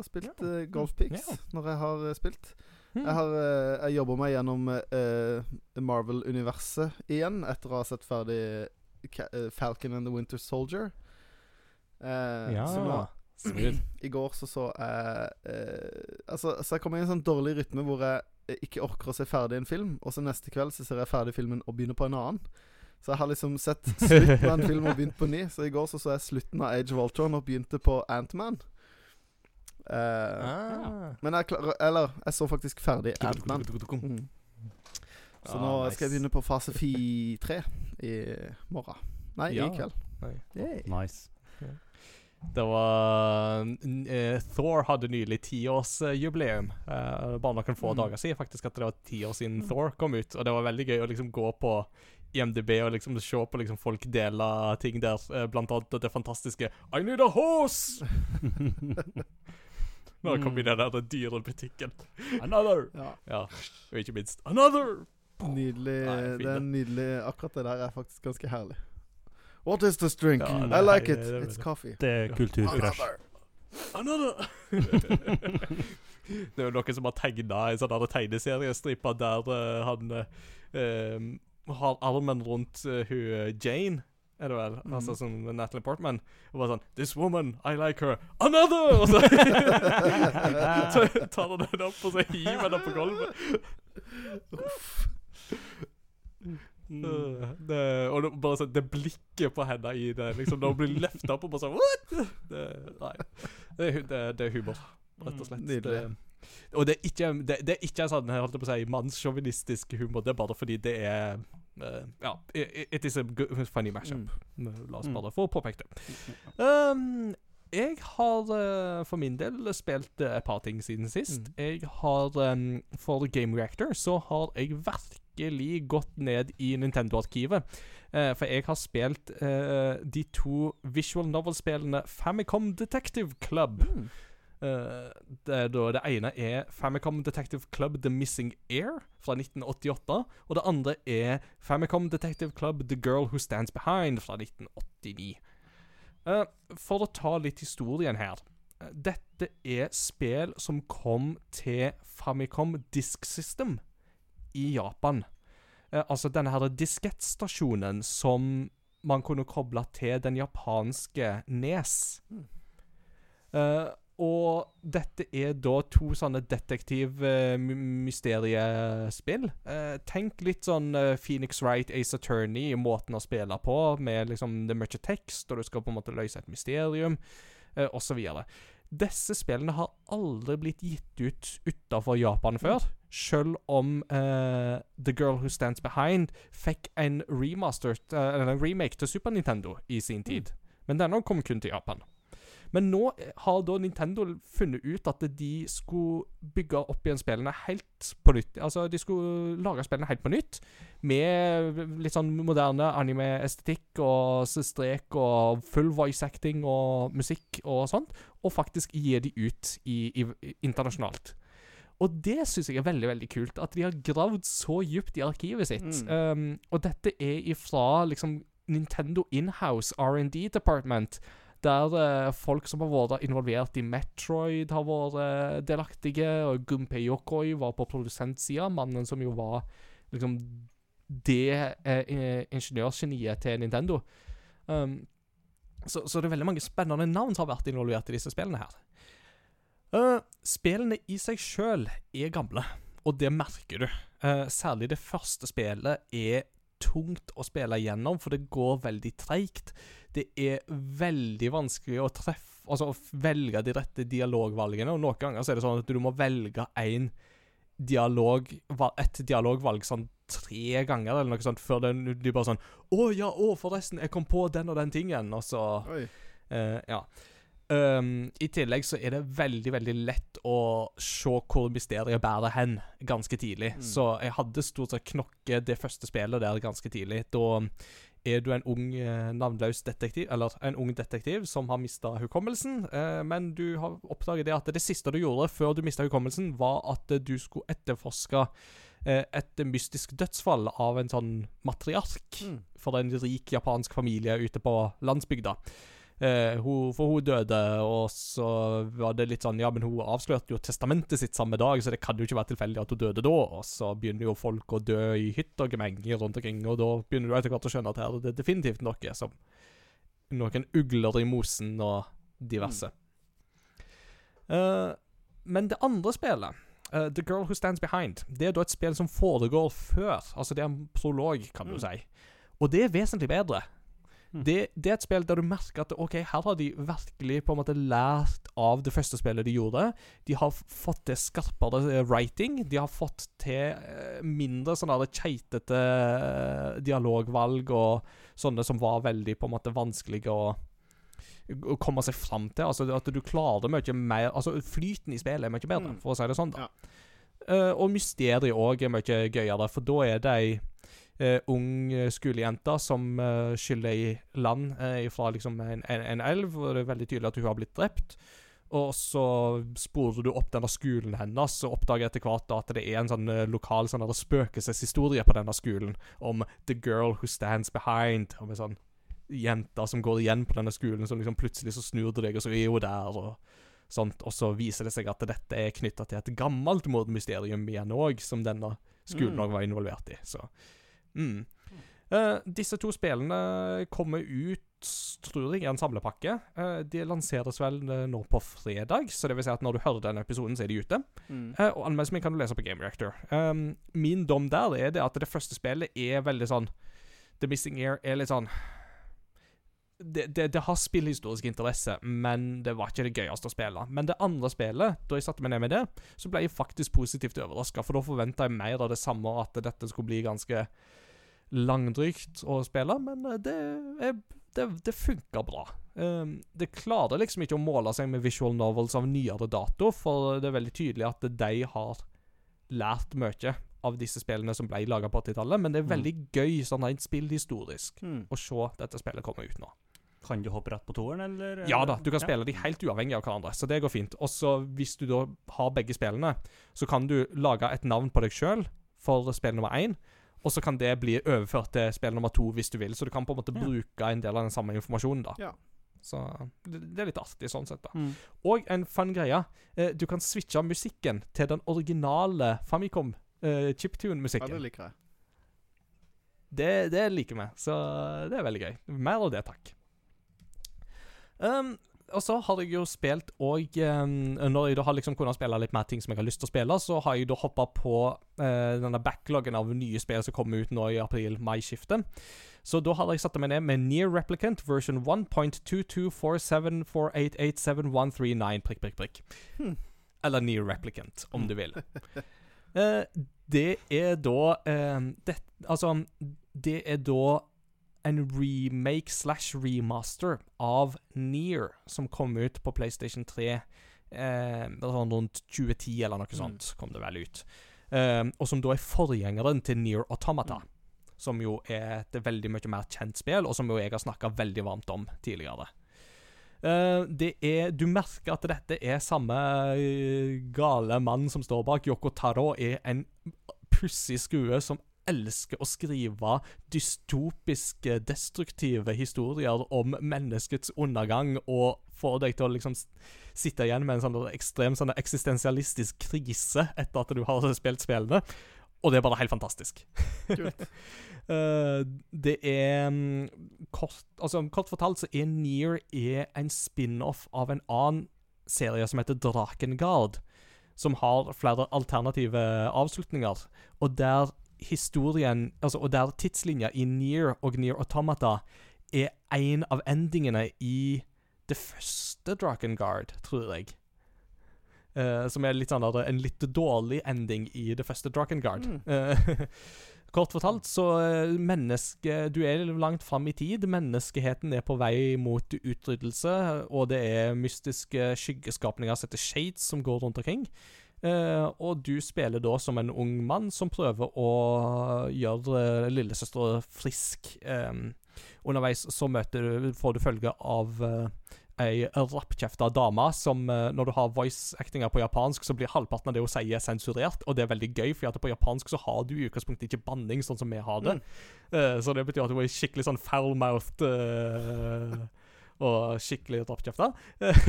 Har spilt Ja. eh, Golf Pics Ja. når jeg har eh, spilt. Mm. Jeg har uh, Jeg jobber meg gjennom uh, Marvel-universet igjen etter å ha sett ferdig eh, Falcon and the Winter Soldier. Uh, ja. Så nå I går så så jeg eh, Altså, så jeg kommer i en sånn dårlig rytme hvor jeg eh, ikke orker å se ferdig en film, og så neste kveld så ser jeg ferdig filmen og begynner på en annen. Så jeg har liksom sett slutten av en film og begynt på ny. Så i går så så jeg slutten av Age of Ultron og begynte på Antman. Uh, Ah. men jeg klarer Eller, jeg så faktisk ferdig Antman. Mm. Så Ah, nå nice. skal jeg begynne på fase 4 i morgen. Nei, Ja. i kveld. Nice. Det var eh, Thor hadde nylig tiårsjubileum. Uh, bare noen få Mm. dager siden faktisk at det var ti år siden Thor kom ut. Og det var veldig gøy å liksom gå på IMDb og liksom se på liksom folk dele ting der. uh, blant annet det fantastiske I need a horse! Når han kom i den der butikken. Another! Ja. Ja, og ikke minst Another! Nydelig. Nei, det er nydelig Akkurat det der er faktisk ganske herlig. What is this drink? Ja, I like it. det It's coffee. Det er kulturkrasj. Another! det er jo noen som har tegna en sånn der tegneseriestripe der uh, han uh, har armen rundt uh, hun Jane. Er det vel? Mm. Altså som Natalie Portman. Og bare sånn 'This woman, I like her. Another!' Og så tar han den opp, og så hiver han den på gulvet. Mm. det, og det, bare sånn Det blikket på henne i det liksom Når hun blir løfta opp og bare sånn What?! Det, nei. Det, det, det er humor, rett og slett. Nydelig. Det, og det er ikke Det, det er ikke sånn jeg holdt på å si mannssjåvinistisk humor. Det er bare fordi det er Ja, it, is a good, funny mashup. La oss Mm. bare få påpekt det. Um, jeg har eh, for min del spilt eh, et par ting siden sist. Mm. Jeg har um, For Game Reactor så har jeg virkelig gått ned i Nintendo-arkivet. Uh, for jeg har spilt uh, de to visual novel-spillene Famicom Detective Club. Mm. Eh, det, da, det ene er Famicom Detective Club The Missing Air fra 1988. Og det andre er Famicom Detective Club The Girl Who Stands Behind fra 1989. Eh, for å ta litt historien her. Eh, Dette er spill som kom til Famicom Disk System i Japan. Altså denne her diskettstasjonen som man kunne koble til den japanske Nes. Mm. Eh, og dette er da to sånne detektiv-mysteriespill. Uh, tenk litt sånn eh, Phoenix Wright, Ace Attorney i måten å spille på, med liksom det er mye tekst, og du skal på en måte løse et mysterium, uh, osv. Disse spillene har aldri blitt gitt ut utafor Japan før, sjøl om uh, The Girl Who Stands Behind fikk en remastered, eh, en remake til Super Nintendo i sin tid. Men denne kom kun til Japan. Men nå eh, har da Nintendo funnet ut at de skulle bygge opp igjen spillene helt på nytt. Altså, de skulle lage spillene helt på nytt, med litt sånn moderne anime-estetikk og strek og full voice acting og musikk og sånt, og faktisk gi de ut i, i, internasjonalt. Og det syns jeg er veldig veldig kult. At de har gravd så dypt i arkivet sitt. Mm. Um, og dette er ifra liksom Nintendo Inhouse R&D Department. Der eh, folk som har vært involvert i Metroid, har vært eh, delaktige. Og Gunpei Yokoi var på produsentsida. Mannen som jo var liksom det eh, ingeniørgeniet til Nintendo. Um, så, så det er veldig mange spennende navn som har vært involvert i disse spillene her. Uh, spillene i seg sjøl er gamle, og det merker du. Uh, særlig det første spillet er tungt å spille igjennom, for det går veldig treigt. Det er veldig vanskelig å treffe Altså å velge de rette dialogvalgene, og noen ganger så er det sånn at du må velge en dialog, et dialogvalg sånn tre ganger, eller noe sånt, før den, de bare sånn 'Å ja, å, forresten, jeg kom på den og den tingen', og så. Eh, ja. Um, I tillegg så er det veldig veldig lett å se hvor mysteriet bærer hen ganske tidlig. Mm. Så jeg hadde stort sett knokket det første spillet der ganske tidlig. Da er du en ung eh, navnløs detektiv, eller en ung detektiv som har mista hukommelsen, eh, men du har oppdaget det at det siste du gjorde før du mista hukommelsen, var at eh, du skulle etterforske eh, et mystisk dødsfall av en sånn matriark Mm. for en rik japansk familie ute på landsbygda. Eh, hun, for hun døde, og så var det litt sånn Ja, men hun avslørte jo testamentet sitt samme dag, så det kan jo ikke være tilfeldig at hun døde da. Og så begynner jo folk å dø i hytt og gemenger rundt omkring, og da begynner du etter hvert å skjønne at her det er det definitivt noe som Noen ugler i mosen og diverse. Eh, men det andre spillet Uh, The Girl Who Stands Behind Det er da et spill som foregår før. Altså det er en prolog, kan du Mm. si. Og det er vesentlig bedre. Mm. Det, det er et spill der du merker at OK, her har de virkelig på en måte lært av det første spillet de gjorde. De har fått til skarpere eh, writing. De har fått til eh, mindre sånne keitete eh, dialogvalg og sånne som var veldig på en måte vanskelige å å komme seg fram til. Altså At du klarer mye mer Altså Flyten i spillet er mye bedre, Mm. for å si det sånn. da Ja. uh, Og mysteriet òg er mye gøyere, for da er det ei eh, ung eh, skolejente som eh, skyller i land eh, fra liksom en, en, en elv, og det er veldig tydelig at hun har blitt drept. Og så sporer du opp denne skolen hennes, og oppdager etter hvert da at det er en sånn eh, lokal sånn der spøkelseshistorie på denne skolen om The Girl Who Stands Behind. Om en sånn jente som går igjen på denne skolen, som liksom plutselig så snur du deg, og så er hun der. og sånt, Og så viser det seg at dette er knytta til et gammelt mordmysterium igjen òg, som denne skolen Mm. òg var involvert i. Så mm. Uh, disse to spillene kommer ut, tror jeg, i en samlepakke. Uh, de lanseres vel eh, nå på fredag, så det vil si at når du hører denne episoden, så er de ute. Mm. Uh, og anmeldelsen min kan du lese på Game Reactor. Um, min dom der er det at det første spillet er veldig sånn The Missing Air er litt sånn det, det, det har spillhistorisk interesse, men det var ikke det gøyeste å spille. Men det andre spillet, da jeg satte meg ned med det, så ble jeg faktisk positivt overraska, for da forventa jeg mer av det samme, at dette skulle bli ganske langdrygt å spille, men eh, det, det, det funka bra. Um, det klarer liksom ikke å måle seg med visual novels av nyere dato, for det er veldig tydelig at de har lært mye av disse spillene som ble laga på 80-tallet, men det er Mm. veldig gøy sånn rent spillhistorisk Mm. å se dette spillet komme ut nå. Kan du hoppe rett på toeren, eller? Ja da, du kan Ja. spille de helt uavhengig av hverandre, så det går fint. Og så hvis du da har begge spillene, så kan du lage et navn på deg sjøl for spill nummer én, og så kan det bli overført til spill nummer to hvis du vil, så du kan på en måte Ja. bruke en del av den samme informasjonen, da. Ja. Så det, det er litt artig sånn sett, da. Mm. Og en fun greie. Eh, du kan switche musikken til den originale Famicom eh, chiptune-musikken. Ja, det liker jeg. det, det liker vi, så det er veldig gøy. Mer av det, takk. Um, og så har jeg jo spilt og um, Når jeg da har liksom kunnet spille litt mer ting som jeg har lyst til å spille, så har jeg da hoppa på uh, denne backloggen av nye spill som kommer ut nå i april-mai-skiftet. Så da har jeg satt meg ned med Near Replicant version 1.22474887139 prikk, prikk, prikk. Hmm. Eller Near Replicant, om du vil. uh, det er da uh, det, Altså, det er da en remake slash remaster av Near, som kom ut på PlayStation 3 eh, sånn rundt 2010 eller noe sånt, kom det vel ut. Um, og som da er forgjengeren til Near Automata. Som jo er et veldig mye mer kjent spill, og som jo jeg har snakka veldig varmt om tidligere. Uh, det er Du merker at dette er samme eh, gale mann som står bak. Yoko Taro er en pussig skue som elsker å skrive dystopiske, destruktive historier om menneskets undergang, og får deg til å liksom sitte igjen med en sånn ekstrem sånn eksistensialistisk krise etter at du har spilt spillene. Og det er bare helt fantastisk. Kult. Eh, det er mm, kort, altså, kort fortalt så er Near er en spin-off av en annen serie som heter Drakengard. Som har flere alternative avslutninger. Og der historien Altså, og der tidslinja i Near og Near Automata er en av endingene i det første Drakengard, tror jeg. Uh, som er litt sånn der, en litt dårlig ending i det første Drakengard. Mm. Uh, Kort fortalt, så eh, menneske Du er langt fram i tid. Menneskeheten er på vei mot utryddelse, og det er mystiske skyggeskapninger som heter Shades, som går rundt omkring. Eh, og du spiller da som en ung mann som prøver å gjøre uh, lillesøster frisk. Eh, underveis så du, får du følge av uh, ei rappkjefta dame som Når du har voice-actinga på japansk, så blir halvparten av det hun sier, sensurert. Og det er veldig gøy, for at på japansk så har du i utgangspunktet ikke banning, sånn som vi har det. Eh, så det betyr at hun er skikkelig sånn foul-mouthed og skikkelig rappkjefta.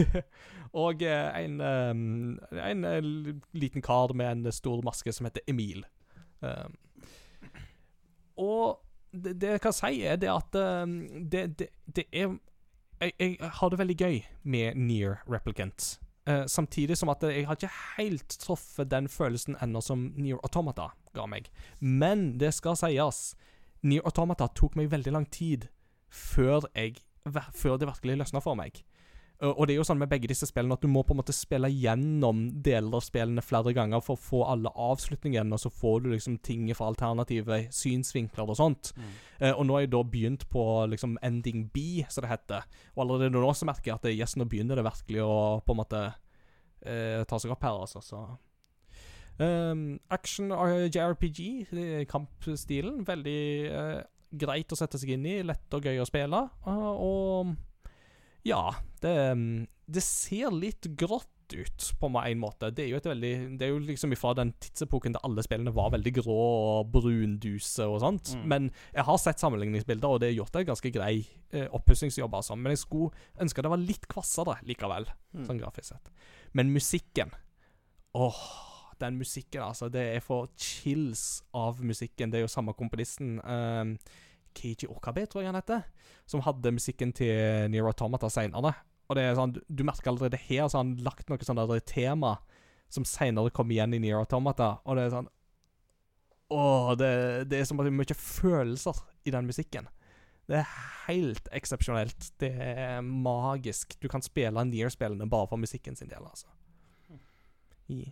og eh, en, eh, en eh, liten kar med en stor maske som heter Emil. Eh, og det, det jeg kan si, er det at eh, det, det, det er jeg, jeg har det veldig gøy med Near Replicant. Eh, samtidig som at jeg har ikke helt truffet den følelsen ennå som Near Automata ga meg. Men det skal sies, Near Automata tok meg veldig lang tid før, jeg, før det virkelig løsna for meg. Og det er jo sånn med begge disse spillene at du må på en måte spille gjennom deler av spillene flere ganger for å få alle avslutningene, og så får du liksom ting fra alternative synsvinkler og sånt. Mm. Eh, og nå har jeg da begynt på liksom ending B, som det heter. Og allerede nå så merker jeg at yes, nå begynner det virkelig å på en måte eh, ta seg opp her, altså. Så um, Action eh, JRPG, kampstilen. Veldig eh, greit å sette seg inn i. Lett og gøy å spille. eh, og ja, det, mm, det ser litt grått ut, på en måte. Det er jo et veldig Det er jo liksom ifra den tidsepoken der alle spillene var veldig grå og brunduse og sånt. Mm. Men jeg har sett sammenligningsbilder, og det er gjort en ganske grei eh, oppussingsjobb, altså. Men jeg skulle ønske det var litt kvassere likevel, Mm. sånn grafisk sett. Men musikken Åh, den musikken, altså. Det er for chills av musikken. Det er jo samme komponisten. Um, Keiji Okabe, tror jeg han heter. Som hadde musikken til Near Automata seinere. Og det er sånn, du, merker allerede her så har han lagt noe sånn tema som seinere kommer igjen i Near Automata. Og det er sånn Åh, det, det er så mye følelser i den musikken. Det er helt eksepsjonelt. Det er magisk. Du kan spille Near-spillene bare for musikken sin del, altså. I.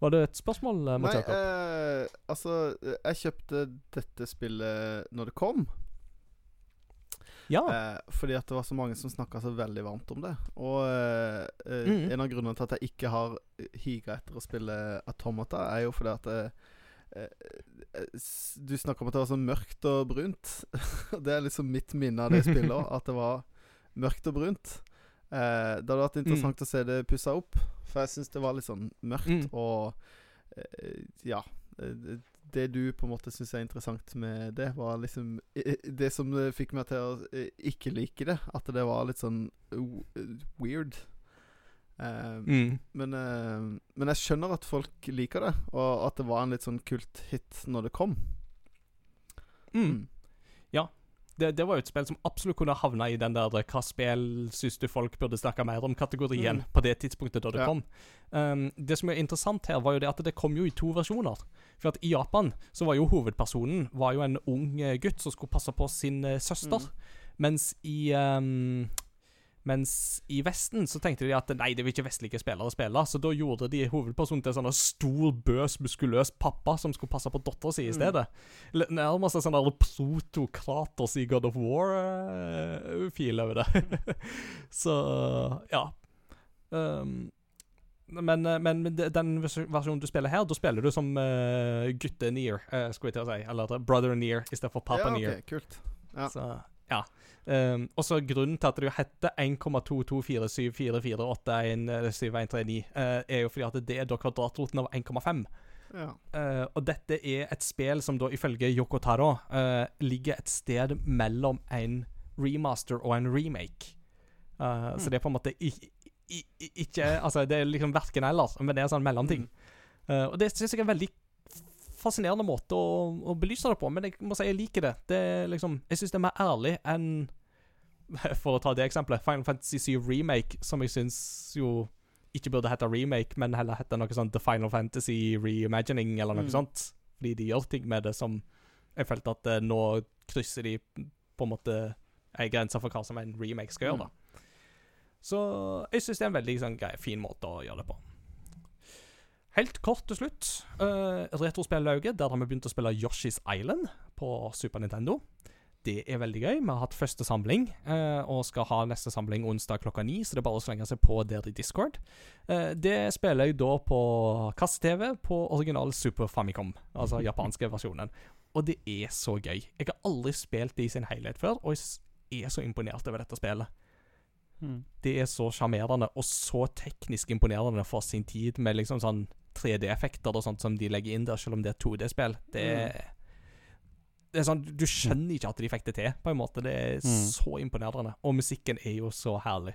Var det et spørsmål, eh, Nei, Jakob? eh, altså eh, Jeg kjøpte dette spillet når det kom. ja. Eh, fordi at det var så mange som snakka så veldig varmt om det. Og eh, eh, Mhm. en av grunnene til at jeg ikke har higa etter å spille Atomata, er jo fordi at eh, eh, s- Du snakker om at det var så mørkt og brunt. det er liksom mitt minne av det spillet òg, at det var mørkt og brunt. Eh, det hadde vært interessant å se det pussa opp, for jeg syns det var litt sånn mørkt Mm. og eh, Ja. eh, det du på en måte syns er interessant med det, var liksom Det som eh, fikk meg til å eh, ikke like det. At det var litt sånn weird. Eh, Mm. men, eh, men jeg skjønner at folk liker det, og at det var en litt sånn kult hit når det kom. Mm. Det, det var jo et spill som absolutt kunne havna i den der eh, hva spill syns du folk burde snakke mer om-kategorien Mm. på det tidspunktet da det Ja. kom. Um, det som er interessant her, var jo det at det kom jo i to versjoner. For at i Japan så var jo hovedpersonen var jo en ung eh, gutt som skulle passe på sin uh, søster. Mm. Mens i um, mens i Vesten så tenkte de at nei, det vil ikke vestlige spillere spille, så da gjorde de hovedpersonen til en sånn stor, bøs, muskuløs pappa som skulle passe på dattera si i Mm. stedet. Mm. Nærmest en sånn der proto-Kratos i God of War-fil over det. så ja. Um, men, eh, men den versjonen du spiller her, da spiller du som uh, gutte Near, uh, skulle jeg til å si. Eller brother Near istedenfor papa ja, Near. ok, kult. Ja. Så, ja. Um, og så grunnen til at det jo heter 1,22474481739, uh, er jo fordi at det er da kvadratroten av 1,5. ja. Uh, og dette er et spill som da ifølge Yoko Taro uh, ligger et sted mellom en remaster og en remake. Mm. Så det er på en måte i, i, i, ikke Altså, det er liksom verken eller, men det er sånn mellomting. Mm. Eh, og det syns jeg er veldig fascinerende måte å, å belyse det på, men jeg må si jeg liker det. Det liksom Jeg syns det er mer ærlig enn For å ta det eksempelet, Final Fantasy 7 Remake, som jeg syns jo ikke burde hete remake, men heller hete noe sånn The Final Fantasy Reimagining, eller noe Mm. sånt. Fordi de gjør ting med det som Jeg følte at eh, nå krysser de på en måte ei grense for hva som en remake skal gjøre, da. Så jeg syns det er en veldig sånn, grei, fin måte å gjøre det på. Helt kort til slutt. Uh, Retrospillauget, der har vi begynt å spille Yoshi's Island på Super Nintendo. Det er veldig gøy. Vi har hatt første samling, eh, og skal ha neste samling onsdag klokka ni, så det er bare å slenge seg på der i Discord. Eh, det spiller jeg da på kasse-TV på original Super Famicom, altså japanske versjonen. Og det er så gøy. Jeg har aldri spilt det i sin helhet før, og jeg er så imponert over dette spillet. Mm. Det er så sjarmerende og så teknisk imponerende for sin tid, med liksom sånn 3D-effekter og sånt som de legger inn der, selv om det er 2D-spill. Det er Det er sånn, Du skjønner ikke at de fikk det til, på en måte. Det er Mm. så imponerende. Og musikken er jo så herlig.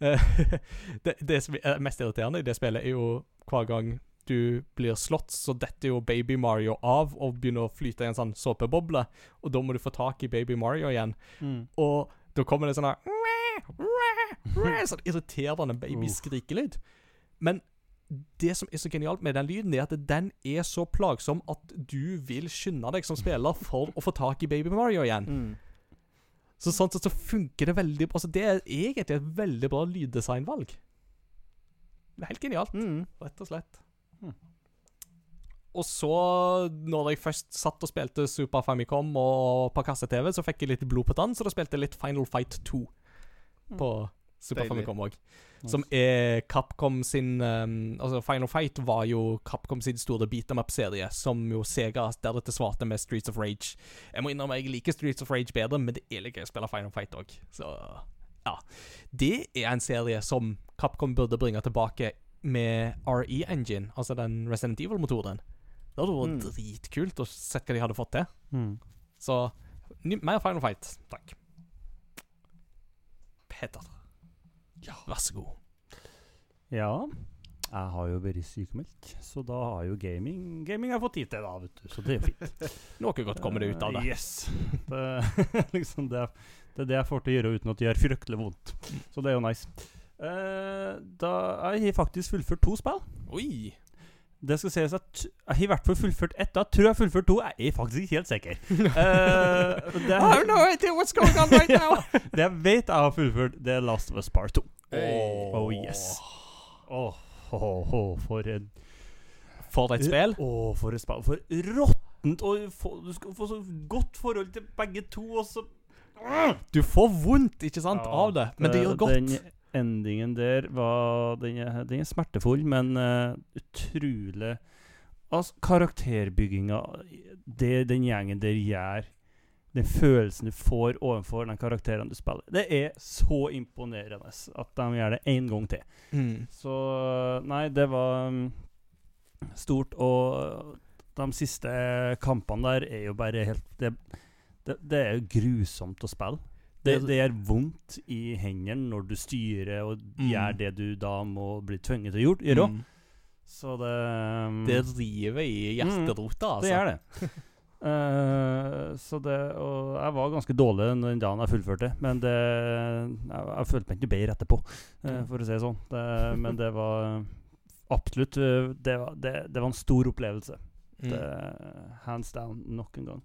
Eh, det, det som er mest irriterende i det spillet, er jo hver gang du blir slått, så detter jo Baby Mario av og begynner å flyte i en sånn såpeboble. Og da må du få tak i Baby Mario igjen. Mm. Og da kommer det sånn her Sånn irriterende babyskrikelyd. Men det som er så genialt med den lyden, er at den er så plagsom at du vil skynde deg som spiller for å få tak i Baby Mario igjen. Mm. Så sånn sett så funker det veldig bra. Altså, det er egentlig et veldig bra lyddesignvalg. Helt genialt, Mm. rett og slett. Hmm. Og så, når jeg først satt og spilte Super Famicom og på kasse-TV, så fikk jeg litt blod på tann, så da spilte jeg litt Final Fight 2 på Super Deilig. Famicom òg. Som er Capcom sin um, Altså, Final Fight var jo Capcom sin store beat em up-serie, som jo Sega deretter svarte med Streets of Rage. Jeg må innrømme jeg liker Streets of Rage bedre, men det er litt gøy å spille Final Fight òg. Så ja. Det er en serie som Capcom burde bringe tilbake med RE Engine, altså den Resident Evil-motoren. Det hadde vært Mm. dritkult å se hva de hadde fått til. Mm. Så mer Final Fight, takk. Peter. Ja, vær så god. Ja. Jeg har jo vært sykemeldt, så da har jo gaming Gaming har jeg fått tid til, da, vet du. Så det er jo fint. Noe godt kommer det ut av det. Eh, Yes. Det, liksom det, det er det jeg får til å gjøre uten at det gjør fryktelig vondt. Så det er jo nice. Da da Jeg har faktisk fullført to spill. Oi. Det skal sies at jeg har i hvert fall fullført ett. Da tror jeg jeg fullført to. Jeg er faktisk ikke helt sikker. uh, det, I have no idea what's going on right now. det jeg vet jeg har fullført, det er Last of Us Part 2. Hey. Oh, yes. Åh, oh, oh, for en For et spill. Oh, for et spill. For råttent og for, Du skal få så godt forhold til begge to, og så Du får vondt, ikke sant, Ja, av det, men det gjør godt. Den endingen der var Den er, den er smertefull, men uh, utrolig Altså, karakterbygginga Det den gjengen der gjør Den følelsen du får overfor den karakteren du spiller Det er så imponerende at de gjør det én gang til. Mm. Så Nei, det var mm, stort og De siste kampene der er jo bare helt Det, det, det er jo grusomt å spille. Det, Det- gjør vondt i hendene når du styrer og Mm. gjør det du da må bli tvunget til å gjøre. gjøre. Mm. Så det um, Det river i hjerterota, altså. Det gjør det. Eh, så det Og jeg var ganske dårlig den dagen jeg fullførte, men det Jeg, jeg følte meg ikke bedre etterpå, uh, for å si det sånn. Det, men det var absolutt eh, det var, det, det var en stor opplevelse. Mm. Det, hands down, nok en gang.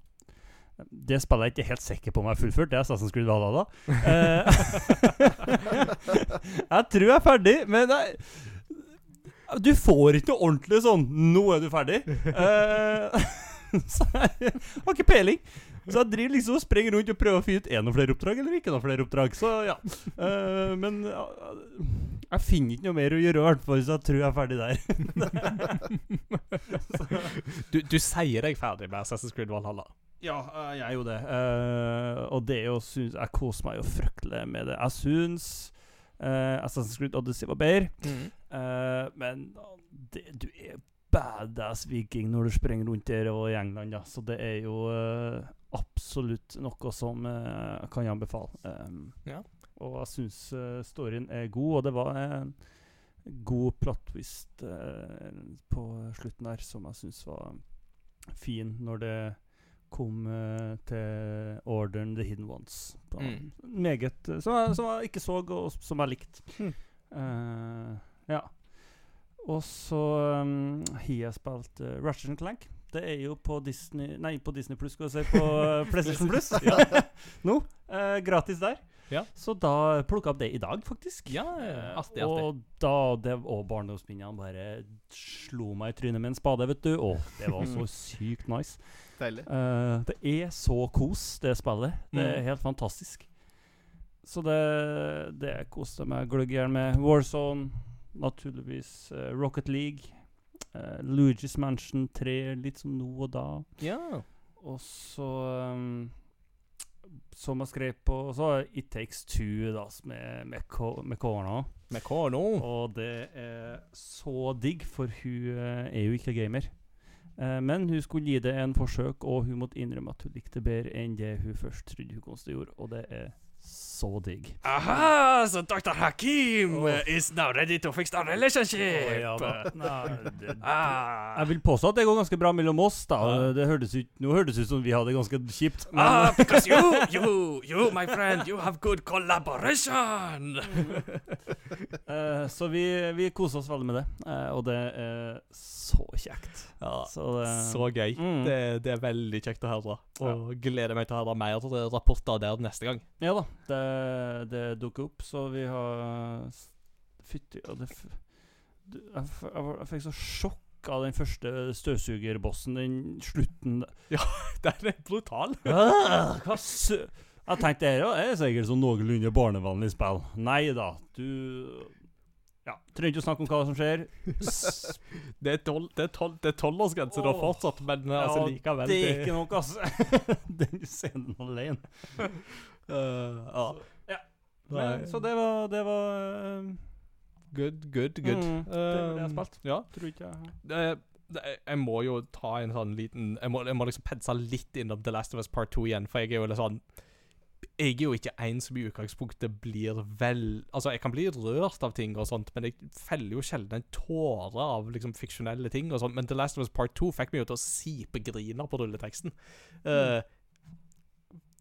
Det spillet er jeg ikke helt sikker på om jeg har fullført. Det er Assassin's Creed Valhalla. Jeg tror jeg er ferdig, men jeg, du får ikke noe ordentlig sånn 'Nå er du ferdig'. Eh, så jeg har ikke peiling. Så jeg driver liksom og springer rundt og prøver å finne ut er det noen flere oppdrag eller ikke noen flere oppdrag. Så ja. uh, men uh, jeg finner ikke noe mer å gjøre, i hvert fall, så jeg tror jeg er ferdig der. Du, du sier deg ferdig med Assassin's Creed Valhalla. Ja, uh, jeg er jo det. Eh, og det er jo synes, Jeg koser meg jo fryktelig med det. Jeg syns Assassin's Creed Odyssey var bedre, eh, men det, du er badass viking når du springer rundt der og i England, da. Så det er jo uh, absolutt noe som Kan jeg anbefale. Um, Ja. Og jeg syns uh, storyen er god, og det var en god plattvist eh, på slutten der som jeg syns var fin når det kom til Orderen The Hidden Ones. Da, Mm. Meget som, jeg, som jeg ikke så, og som jeg likte. Mm. Ja. Og så um, har jeg spilt uh, Russian Clank. Det er jo på Disney Nei, på Disney Pluss, skal jeg si. På uh, PlayStation Pluss. ja. Nå. Uh, gratis der. Ja. Så da plukka opp det i dag, faktisk. Ja, asti. Eh, artig. Og da det, og barndomsminnene bare slo meg i trynet med en spade, vet du. Å, det var så sykt nice. Deilig. Eh, det er så kos, det spillet. Det er Mm. helt fantastisk. Så det, det koste meg gløgg i hjel med. Warzone, naturligvis. uh, Rocket League. Uh, Luigi's Mansion 3, litt som nå og da. Ja. Og så um, Som jeg skrev på Så har It Takes Two da, s- med, med, Ko- med Kårna. Og det er så digg, for hun er jo ikke gamer. Uh, men hun skulle gi det en forsøk, og hun måtte innrømme at hun likte bedre enn det hun først trodde hun kom til å gjøre, og det er så digg. Aha, så Dr. Hakim Oh. is now ready to fix the relationship. Oh, ja, det- nei, det- ah. Jeg vil påstå at det går ganske bra mellom oss. da det hørtes ut, Nå hørtes ut som vi hadde det ganske kjipt. Men Ah, because you, you, you, my friend, you have good collaboration. uh, Så vi, vi koser oss veldig med det, uh, og det er så kjekt. Ja, Så det så gøy. Mm. Det, det er veldig kjekt å høre. Og gleder meg til å høre mer rapporter der neste gang. Ja da, det, det dukker opp, så vi har Fytti og det f jeg, jeg, fikk så sjokk av den første støvsugerbossen, den slutten Den er brutal. Ah, Hva sø... Jeg tenkte det er sikkert sånn noenlunde barnevennlig spill. Nei da, du Ja, trenger ikke å snakke om hva som skjer. Det er tolvårsgrense da fortsatt, men altså Ja, likevel det er ikke noe, altså. Den scenen alene. Øh, ja. Ja. Men, så det var, det var eh, Good, good, good. Mm, det var det jeg Um, spilte. Ja. Tror ikke jeg Det, det, jeg må jo ta en sånn liten Jeg må, jeg må liksom pense litt innom The Last of Us Part 2 igjen, for jeg er jo litt sånn Jeg er jo ikke en som i utgangspunktet blir vel Altså, jeg kan bli rørt av ting og sånt, men jeg feller jo sjelden en tåre av liksom fiksjonelle ting og sånt. Men The Last of Us Part 2 fikk meg jo til å sipegrine på rulleteksten. Mm. det-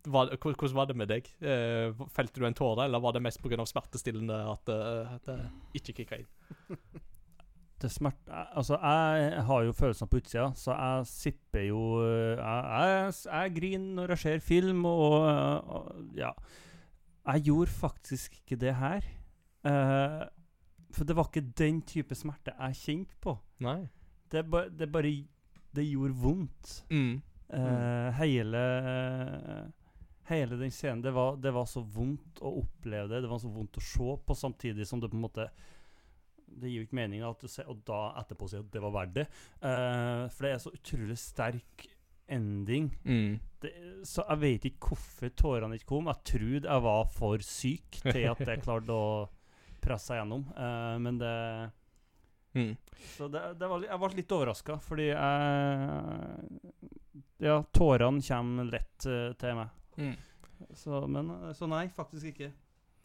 hvordan var det med deg? Eh, felte du en tåre, eller var det mest pga. smertestillende at eh, at det ikke kicka inn? det smert, jeg- altså, jeg har jo følelsene på utsida, så jeg sipper jo øh, Jeg, jeg, jeg griner når jeg ser film, og, og ja. Jeg gjorde faktisk ikke det her. Eh, for det var ikke den type smerte jeg kjente på. Nei. Det, det bare Det gjorde vondt. Mm. Eh, hele Hele den scenen det var, det var så vondt å oppleve det. Det var så vondt å se på, samtidig som det på en måte Det gir jo ikke mening at du ser, og da etterpå si at det var verdt det. Uh, for det er så utrolig sterk ending. Mm. Det, så jeg vet ikke hvorfor tårene ikke kom. Jeg trodde jeg var for syk til at jeg klarte å presse seg gjennom. uh, men det Mm. Så det, det var, jeg ble litt overraska, fordi jeg Ja, tårene kommer lett uh, til meg. Mm. Så, men eh, Så nei, faktisk ikke.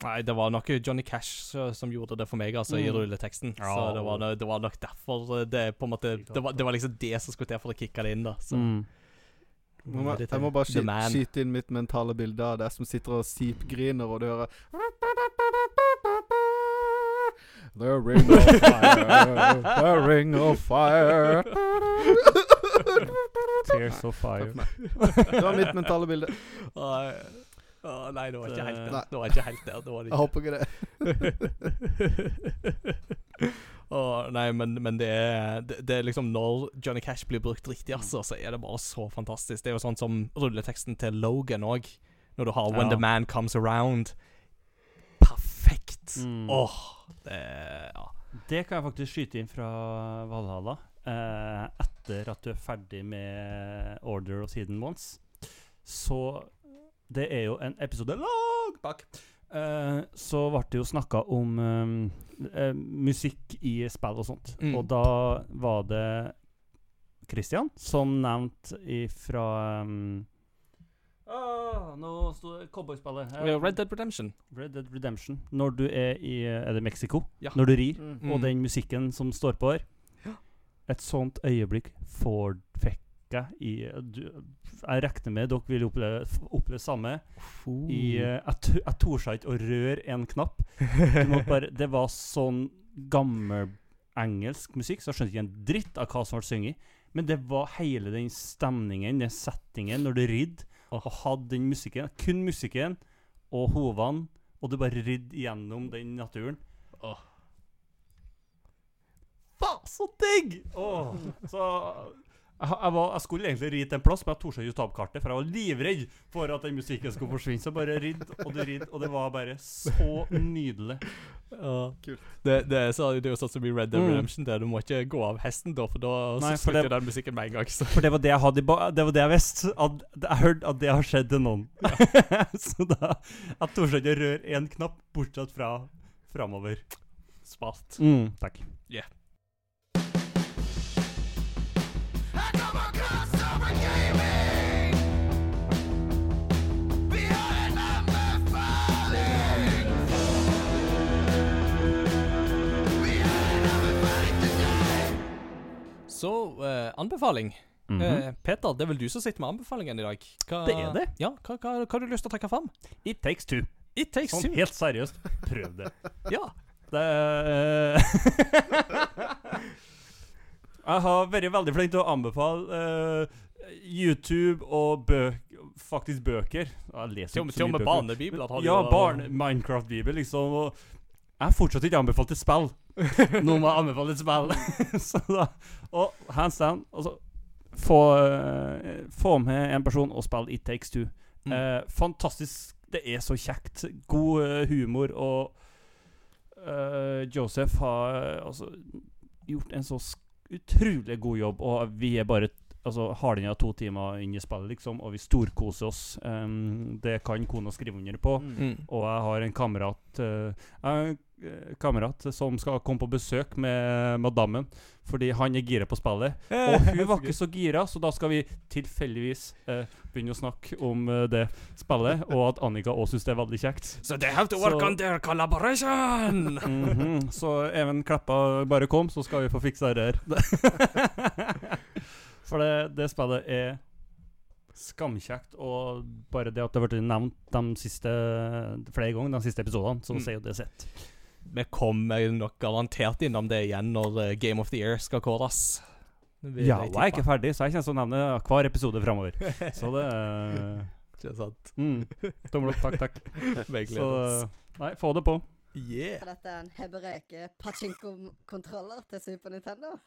Nei, det var nok Johnny Cash som gjorde det for meg, altså, i rulleteksten. rulleteksten. Så det var, no- det var nok derfor det på en måte Det var, det var liksom det som skulle til for å kicke det inn, da. Så. Mm. Må ma- Jeg må bare sky Man. skyte inn mitt mentale bilde av deg som sitter og sipgriner, og du hører The ring of fire, the ring of fire Tears of fire. Det var mitt mentale bilde. Nei, Å, nei, det var ikke helt Det- Det var ikke helt der. Det var det Jeg håper ikke det. Oh, nei, men, men det, er, det, det er liksom Når Johnny Cash blir brukt riktig, altså, så er det bare så fantastisk. Det er jo sånn som rulleteksten til Logan òg. Når du har When Ja. the Man Comes Around. Perfekt. Mm. Åh, det Ja. Det kan jeg faktisk skyte inn fra Valhalla. Eh, etter at du er ferdig med Order of Hidden Ones. Så det er jo en episode langt bak. Eh, så ble det jo snakka om eh, eh, musikk i spill og sånt. Mm. Og da var det Christian som nevnte ifra um, ah, Nå sto cowboyspillet. her. Red Dead Redemption. Red Dead Redemption. Når du er i Er det Mexico? Ja. Når du rir Mm. og Mm. den musikken som står på der. Et sånt øyeblikk får fikk jeg i Jeg regner med dere vil oppleve, oppleve oppleve samme. I, eh, jeg jeg torde ikke å røre en knapp. Bare, det var sånn gammel engelsk musikk, så jeg skjønte ikke en dritt av hva som ble sunget. Men det var hele den stemningen, den settingen, når du ridde og hadde den musikken. Kun musikken og hovene, og du bare ridde gjennom den naturen. Åh. Faen, så digg! Åh, så jeg, jeg, var, jeg skulle egentlig ri til en plass, men jeg torde ikke ta opp kartet, for jeg var livredd for at den musikken skulle forsvinne. Så bare ridd og du ridd, og det var bare så nydelig. Kult. Det, det, er så, det er jo sånn som i Red Dead Mm. Redemption. Der du må ikke gå av hesten, da, for da Nei, for slutter det- den musikken med en gang. Så. For det var det jeg hadde i ba Det var det jeg visste. At, jeg hørte at det har skjedd til noen. så da Jeg torde ikke å røre én knapp, bortsett fra framover. Smart. Mm, takk. I Så uh, anbefaling. Mm -hmm. uh, Peter, det er vel du som sitter med anbefalingen i dag? Hva, Det er det. Ja, hva, hva, hva har du lyst til å trekke fram? It takes two. It takes Sånn two. helt seriøst. Prøv det. Ja. Det Jeg har vært veldig flink til å anbefale YouTube og bø faktisk bøker. Jeg leser Til ikke så mye bøker. Ja, jo- barn, Minecraft-bibel, liksom. Og jeg har fortsatt ikke anbefalt et spill. Nå må jeg anbefale et spill. så da, og hands down altså, få, eh, få med en person og spille It Takes Two. Mm. Eh, fantastisk. Det er så kjekt. God eh, humor, og uh, Joseph har altså gjort en så utrolig god jobb, og vi er bare Altså, har den av to timer inn i spillet, liksom, og vi storkoser oss. Um, det kan kona skrive under på. Mm. Og jeg har en kamerat uh, jeg eh, kamerat som skal komme på besøk med madammen, fordi han er gira på spillet. Og hun var ikke så gira, så da skal vi tilfeldigvis eh, begynne å snakke om eh, det spillet, og at Annika òg syns det er veldig kjekt. So they have to work Så- on their collaboration! Mhm, Så Even Kleppa, bare kom, så skal vi få fiksa det her. For det, det spillet er skamkjekt, og bare det at det har blitt nevnt de siste flere ganger, de siste episodene, så Mm. sier jo det sitt. Vi kommer nok garantert innom det igjen når eh, Game of the Year skal kåres. Ja, jeg og jeg er ikke ferdig, så jeg kommer til å nevne hver episode framover. Så det Ikke sant? mm, Tommel opp, takk, takk. Så nei, få det på. Yeah. For dette er en Hebereke pachinko-kontroller til Super Nintendo.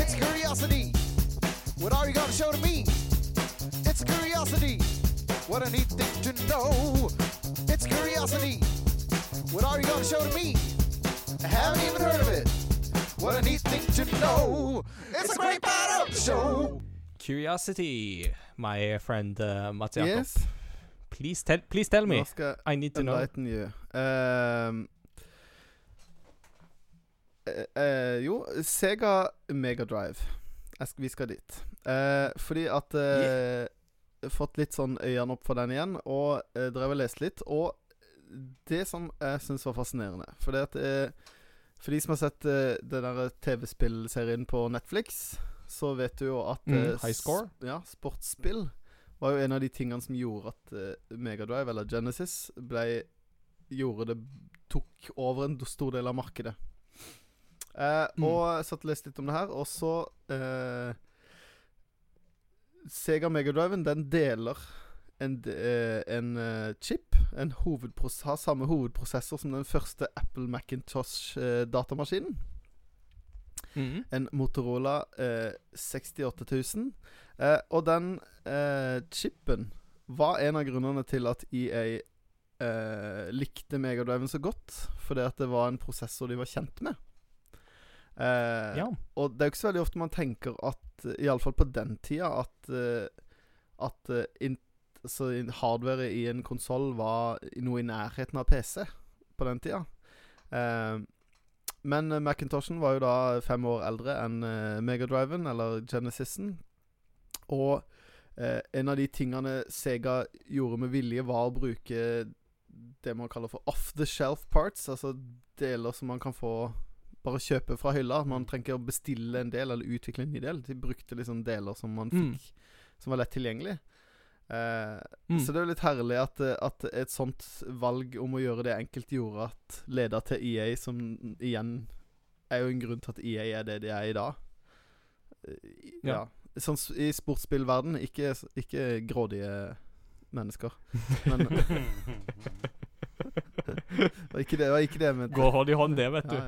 It's curiosity What are you gonna show to me? It's curiosity What a neat thing to know It's curiosity What are you gonna show to me? I haven't even heard of it What a neat thing to know It's a great part of the show Curiosity, my friend uh, Mats Jakob. Yes. Please tell, please tell me. I need to know. you. Um, uh, eh, Jo, Sega Megadrive. Vi skal dit. Uh, fordi at eh, Fått litt sånn øynene opp for den igjen, og eh, drev og leste litt. Og det som jeg syns var fascinerende For det at eh, For de som har sett eh, den der TV-spillserien på Netflix, så vet du jo at Mm, eh, High Score. Sp Ja, sportsspill var jo en av de tingene som gjorde at eh, Megadrive, eller Genesis, ble Gjorde det Tok over en stor del av markedet. Eh, Mm. Og jeg satt og leste litt om det her, og så eh, Sega Megadriven, den deler en, eh, en eh, chip. En har samme hovedprosessor som den første Apple Macintosh-datamaskinen. Mm. En Motorola eh, 68000. Eh, og den eh, chipen var en av grunnene til at EA eh, likte Megadriven så godt. Fordi at det var en prosessor de var kjent med. Eh, Ja. Og det er jo ikke så veldig ofte man tenker at, iallfall på den tida, at, eh, at eh, in, så in- hardware i en konsoll var noe i nærheten av PC på den tida. Eh, men Macintoshen var jo da fem år eldre enn eh, Megadriven, eller Genesisen. Og eh, en av de tingene Sega gjorde med vilje, var å bruke det man kaller for off the shelf parts. Altså deler som man kan få bare kjøpe fra hylla. Man trenger ikke å bestille en del eller utvikle en ny del. De brukte liksom deler som man Mm. fikk Som var lett tilgjengelig. Eh, Mm. Så det er jo litt herlig at, at et sånt valg om å gjøre det enkelt gjorde at leda til EA, som igjen er jo en grunn til at EA er det de er i dag. Eh, Ja. Ja. Sånn i sportsspillverden, ikke, ikke grådige mennesker. Men var ikke det, det var ikke det men... Går hånd i hånd, det, vet du. Ja,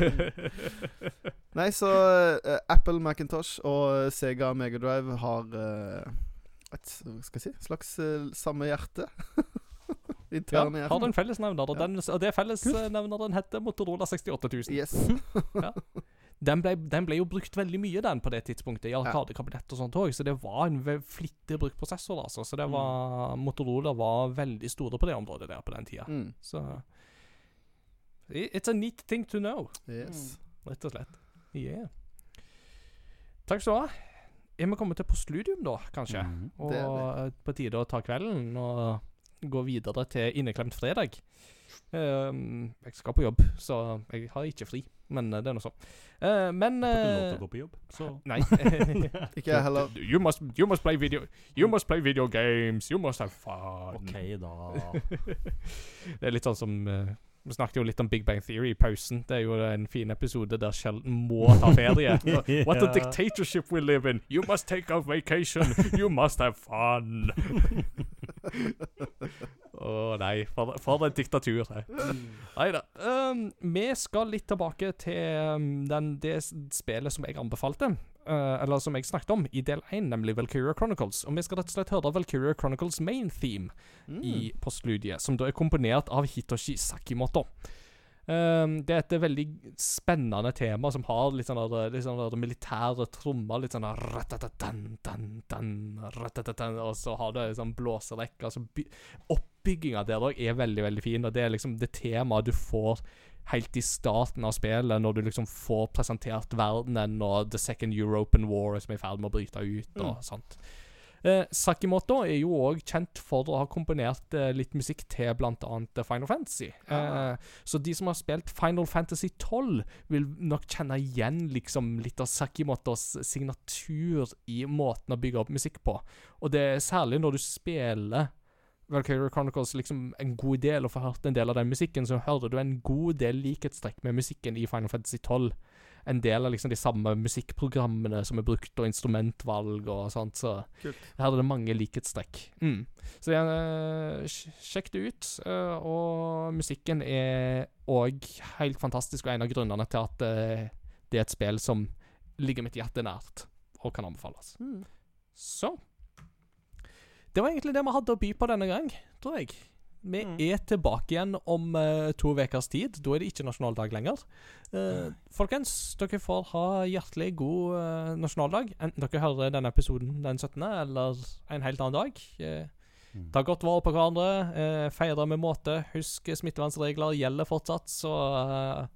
ja. Nei, så uh, Apple Macintosh og Sega Megadrive har uh, et skal jeg si, slags uh, samme hjerte. Ja, har en fellesnevner, Ja. den, og det fellesnevneren heter Motorola 68000. Yes. Den ble, den ble jo brukt veldig mye, den, på det tidspunktet, i Arkadekabinett og sånt òg, så det var en flittig brukt prosessor, altså. Så det var Motorola var veldig store på det området der på den tida. Mm. Så It's a neat thing to know, yes. rett og slett. Yeah. Takk skal du ha. Er vi kommet til postludium, da, kanskje? Mm, Og Det eh, på tide å ta kvelden og gå videre til inneklemt fredag. Um, jeg skal på jobb, så jeg har ikke fri. Men eh, det er nå så. Uh, men Får ikke lov eh, til å gå på jobb, så Nei. Ikke jeg heller. You must, you must play video You must play video games. You must have fun. OK, da. Det er litt sånn som eh, Vi snakket jo litt om Big Bang Theory i pausen. Det er jo en fin episode der Sheldon må ta ferie. What a dictatorship we live in. You must take a vacation. You must have fun. Å nei, for, for et diktatur. Nei da. Um, vi skal litt tilbake til um, den, det spillet som jeg anbefalte. Eh, eller som jeg snakket om i del 1, nemlig Valkyria Chronicles. Og vi skal rett og slett høre Valkyria Chronicles main theme Mm. i postludiet, som da er komponert av Hitoshi Sakimoto. Um, det er et veldig spennende tema som har litt sånn der- sånn militære trommer. Litt sånn Og så har det sånn blåserekke. Altså Oppbygginga der òg er veldig, veldig fin, og det er liksom det temaet du får helt i starten av spillet, når du liksom får presentert verdenen og The Second European War som er i ferd med å bryte ut og sånt. Eh, Sakimoto er jo òg kjent for å ha komponert eh, litt musikk til bl.a. Final Fantasy. Eh, så de som har spilt Final Fantasy 12, vil nok kjenne igjen liksom litt av Sakimotos signatur i måten å bygge opp musikk på. Og det er særlig når du spiller Valkyrie Chronicles liksom en god del, og får hørt en del av den musikken, så hører du en god del likhetstrekk med musikken i Final Fantasy 12. En del av liksom de samme musikkprogrammene som er brukt, og instrumentvalg og sånt. Så Kult. her er det mange likhetstrekk. Mm. Så uh, sjekk det ut. Uh, og musikken er òg helt fantastisk, og en av grunnene til at uh, det er et spill som ligger mitt hjerte nært, og kan anbefales. Mm. Så Det var egentlig det vi hadde å by på denne gang, tror jeg. Vi Mm. er tilbake igjen om uh, to ukers tid. Da er det ikke nasjonaldag lenger. Eh, folkens, dere får ha hjertelig god uh, nasjonaldag. Enten dere hører denne episoden den 17., eller en helt annen dag. Mm. ta godt vare på hverandre. Feire med måte. Husk smittevernregler gjelder fortsatt, så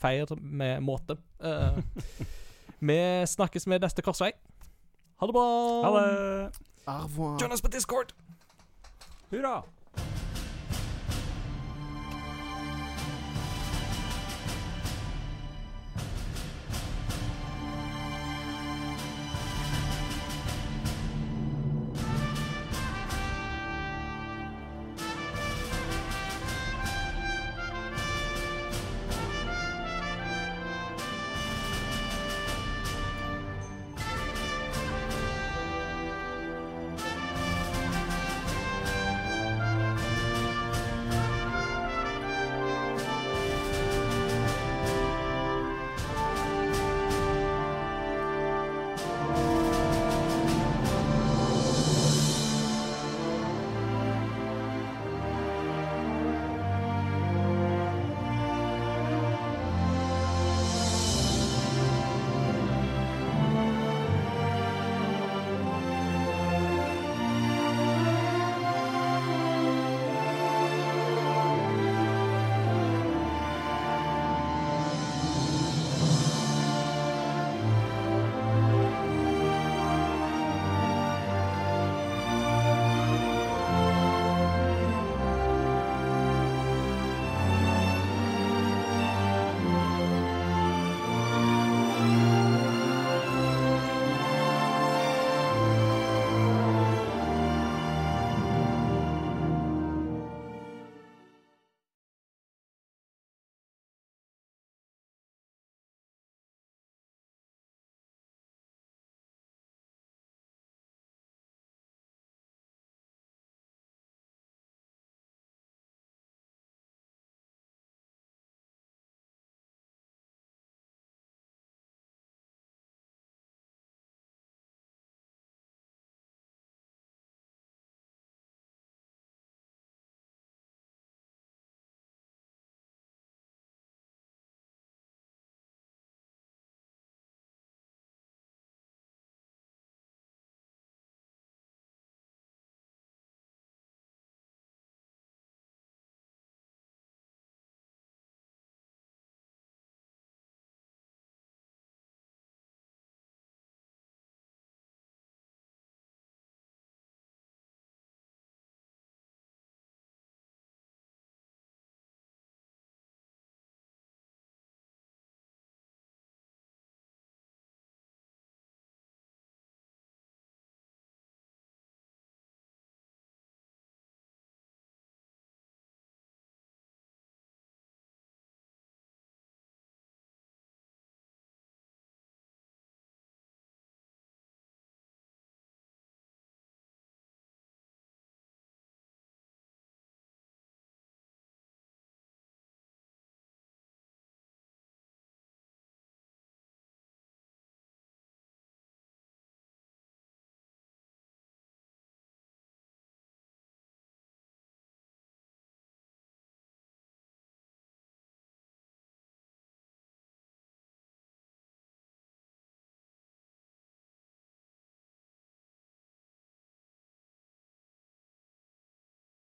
feir med måte. Vi snakkes med neste korsvei. Ha det bra. Ha det! Au revoir. Join oss på Discord. Hurra!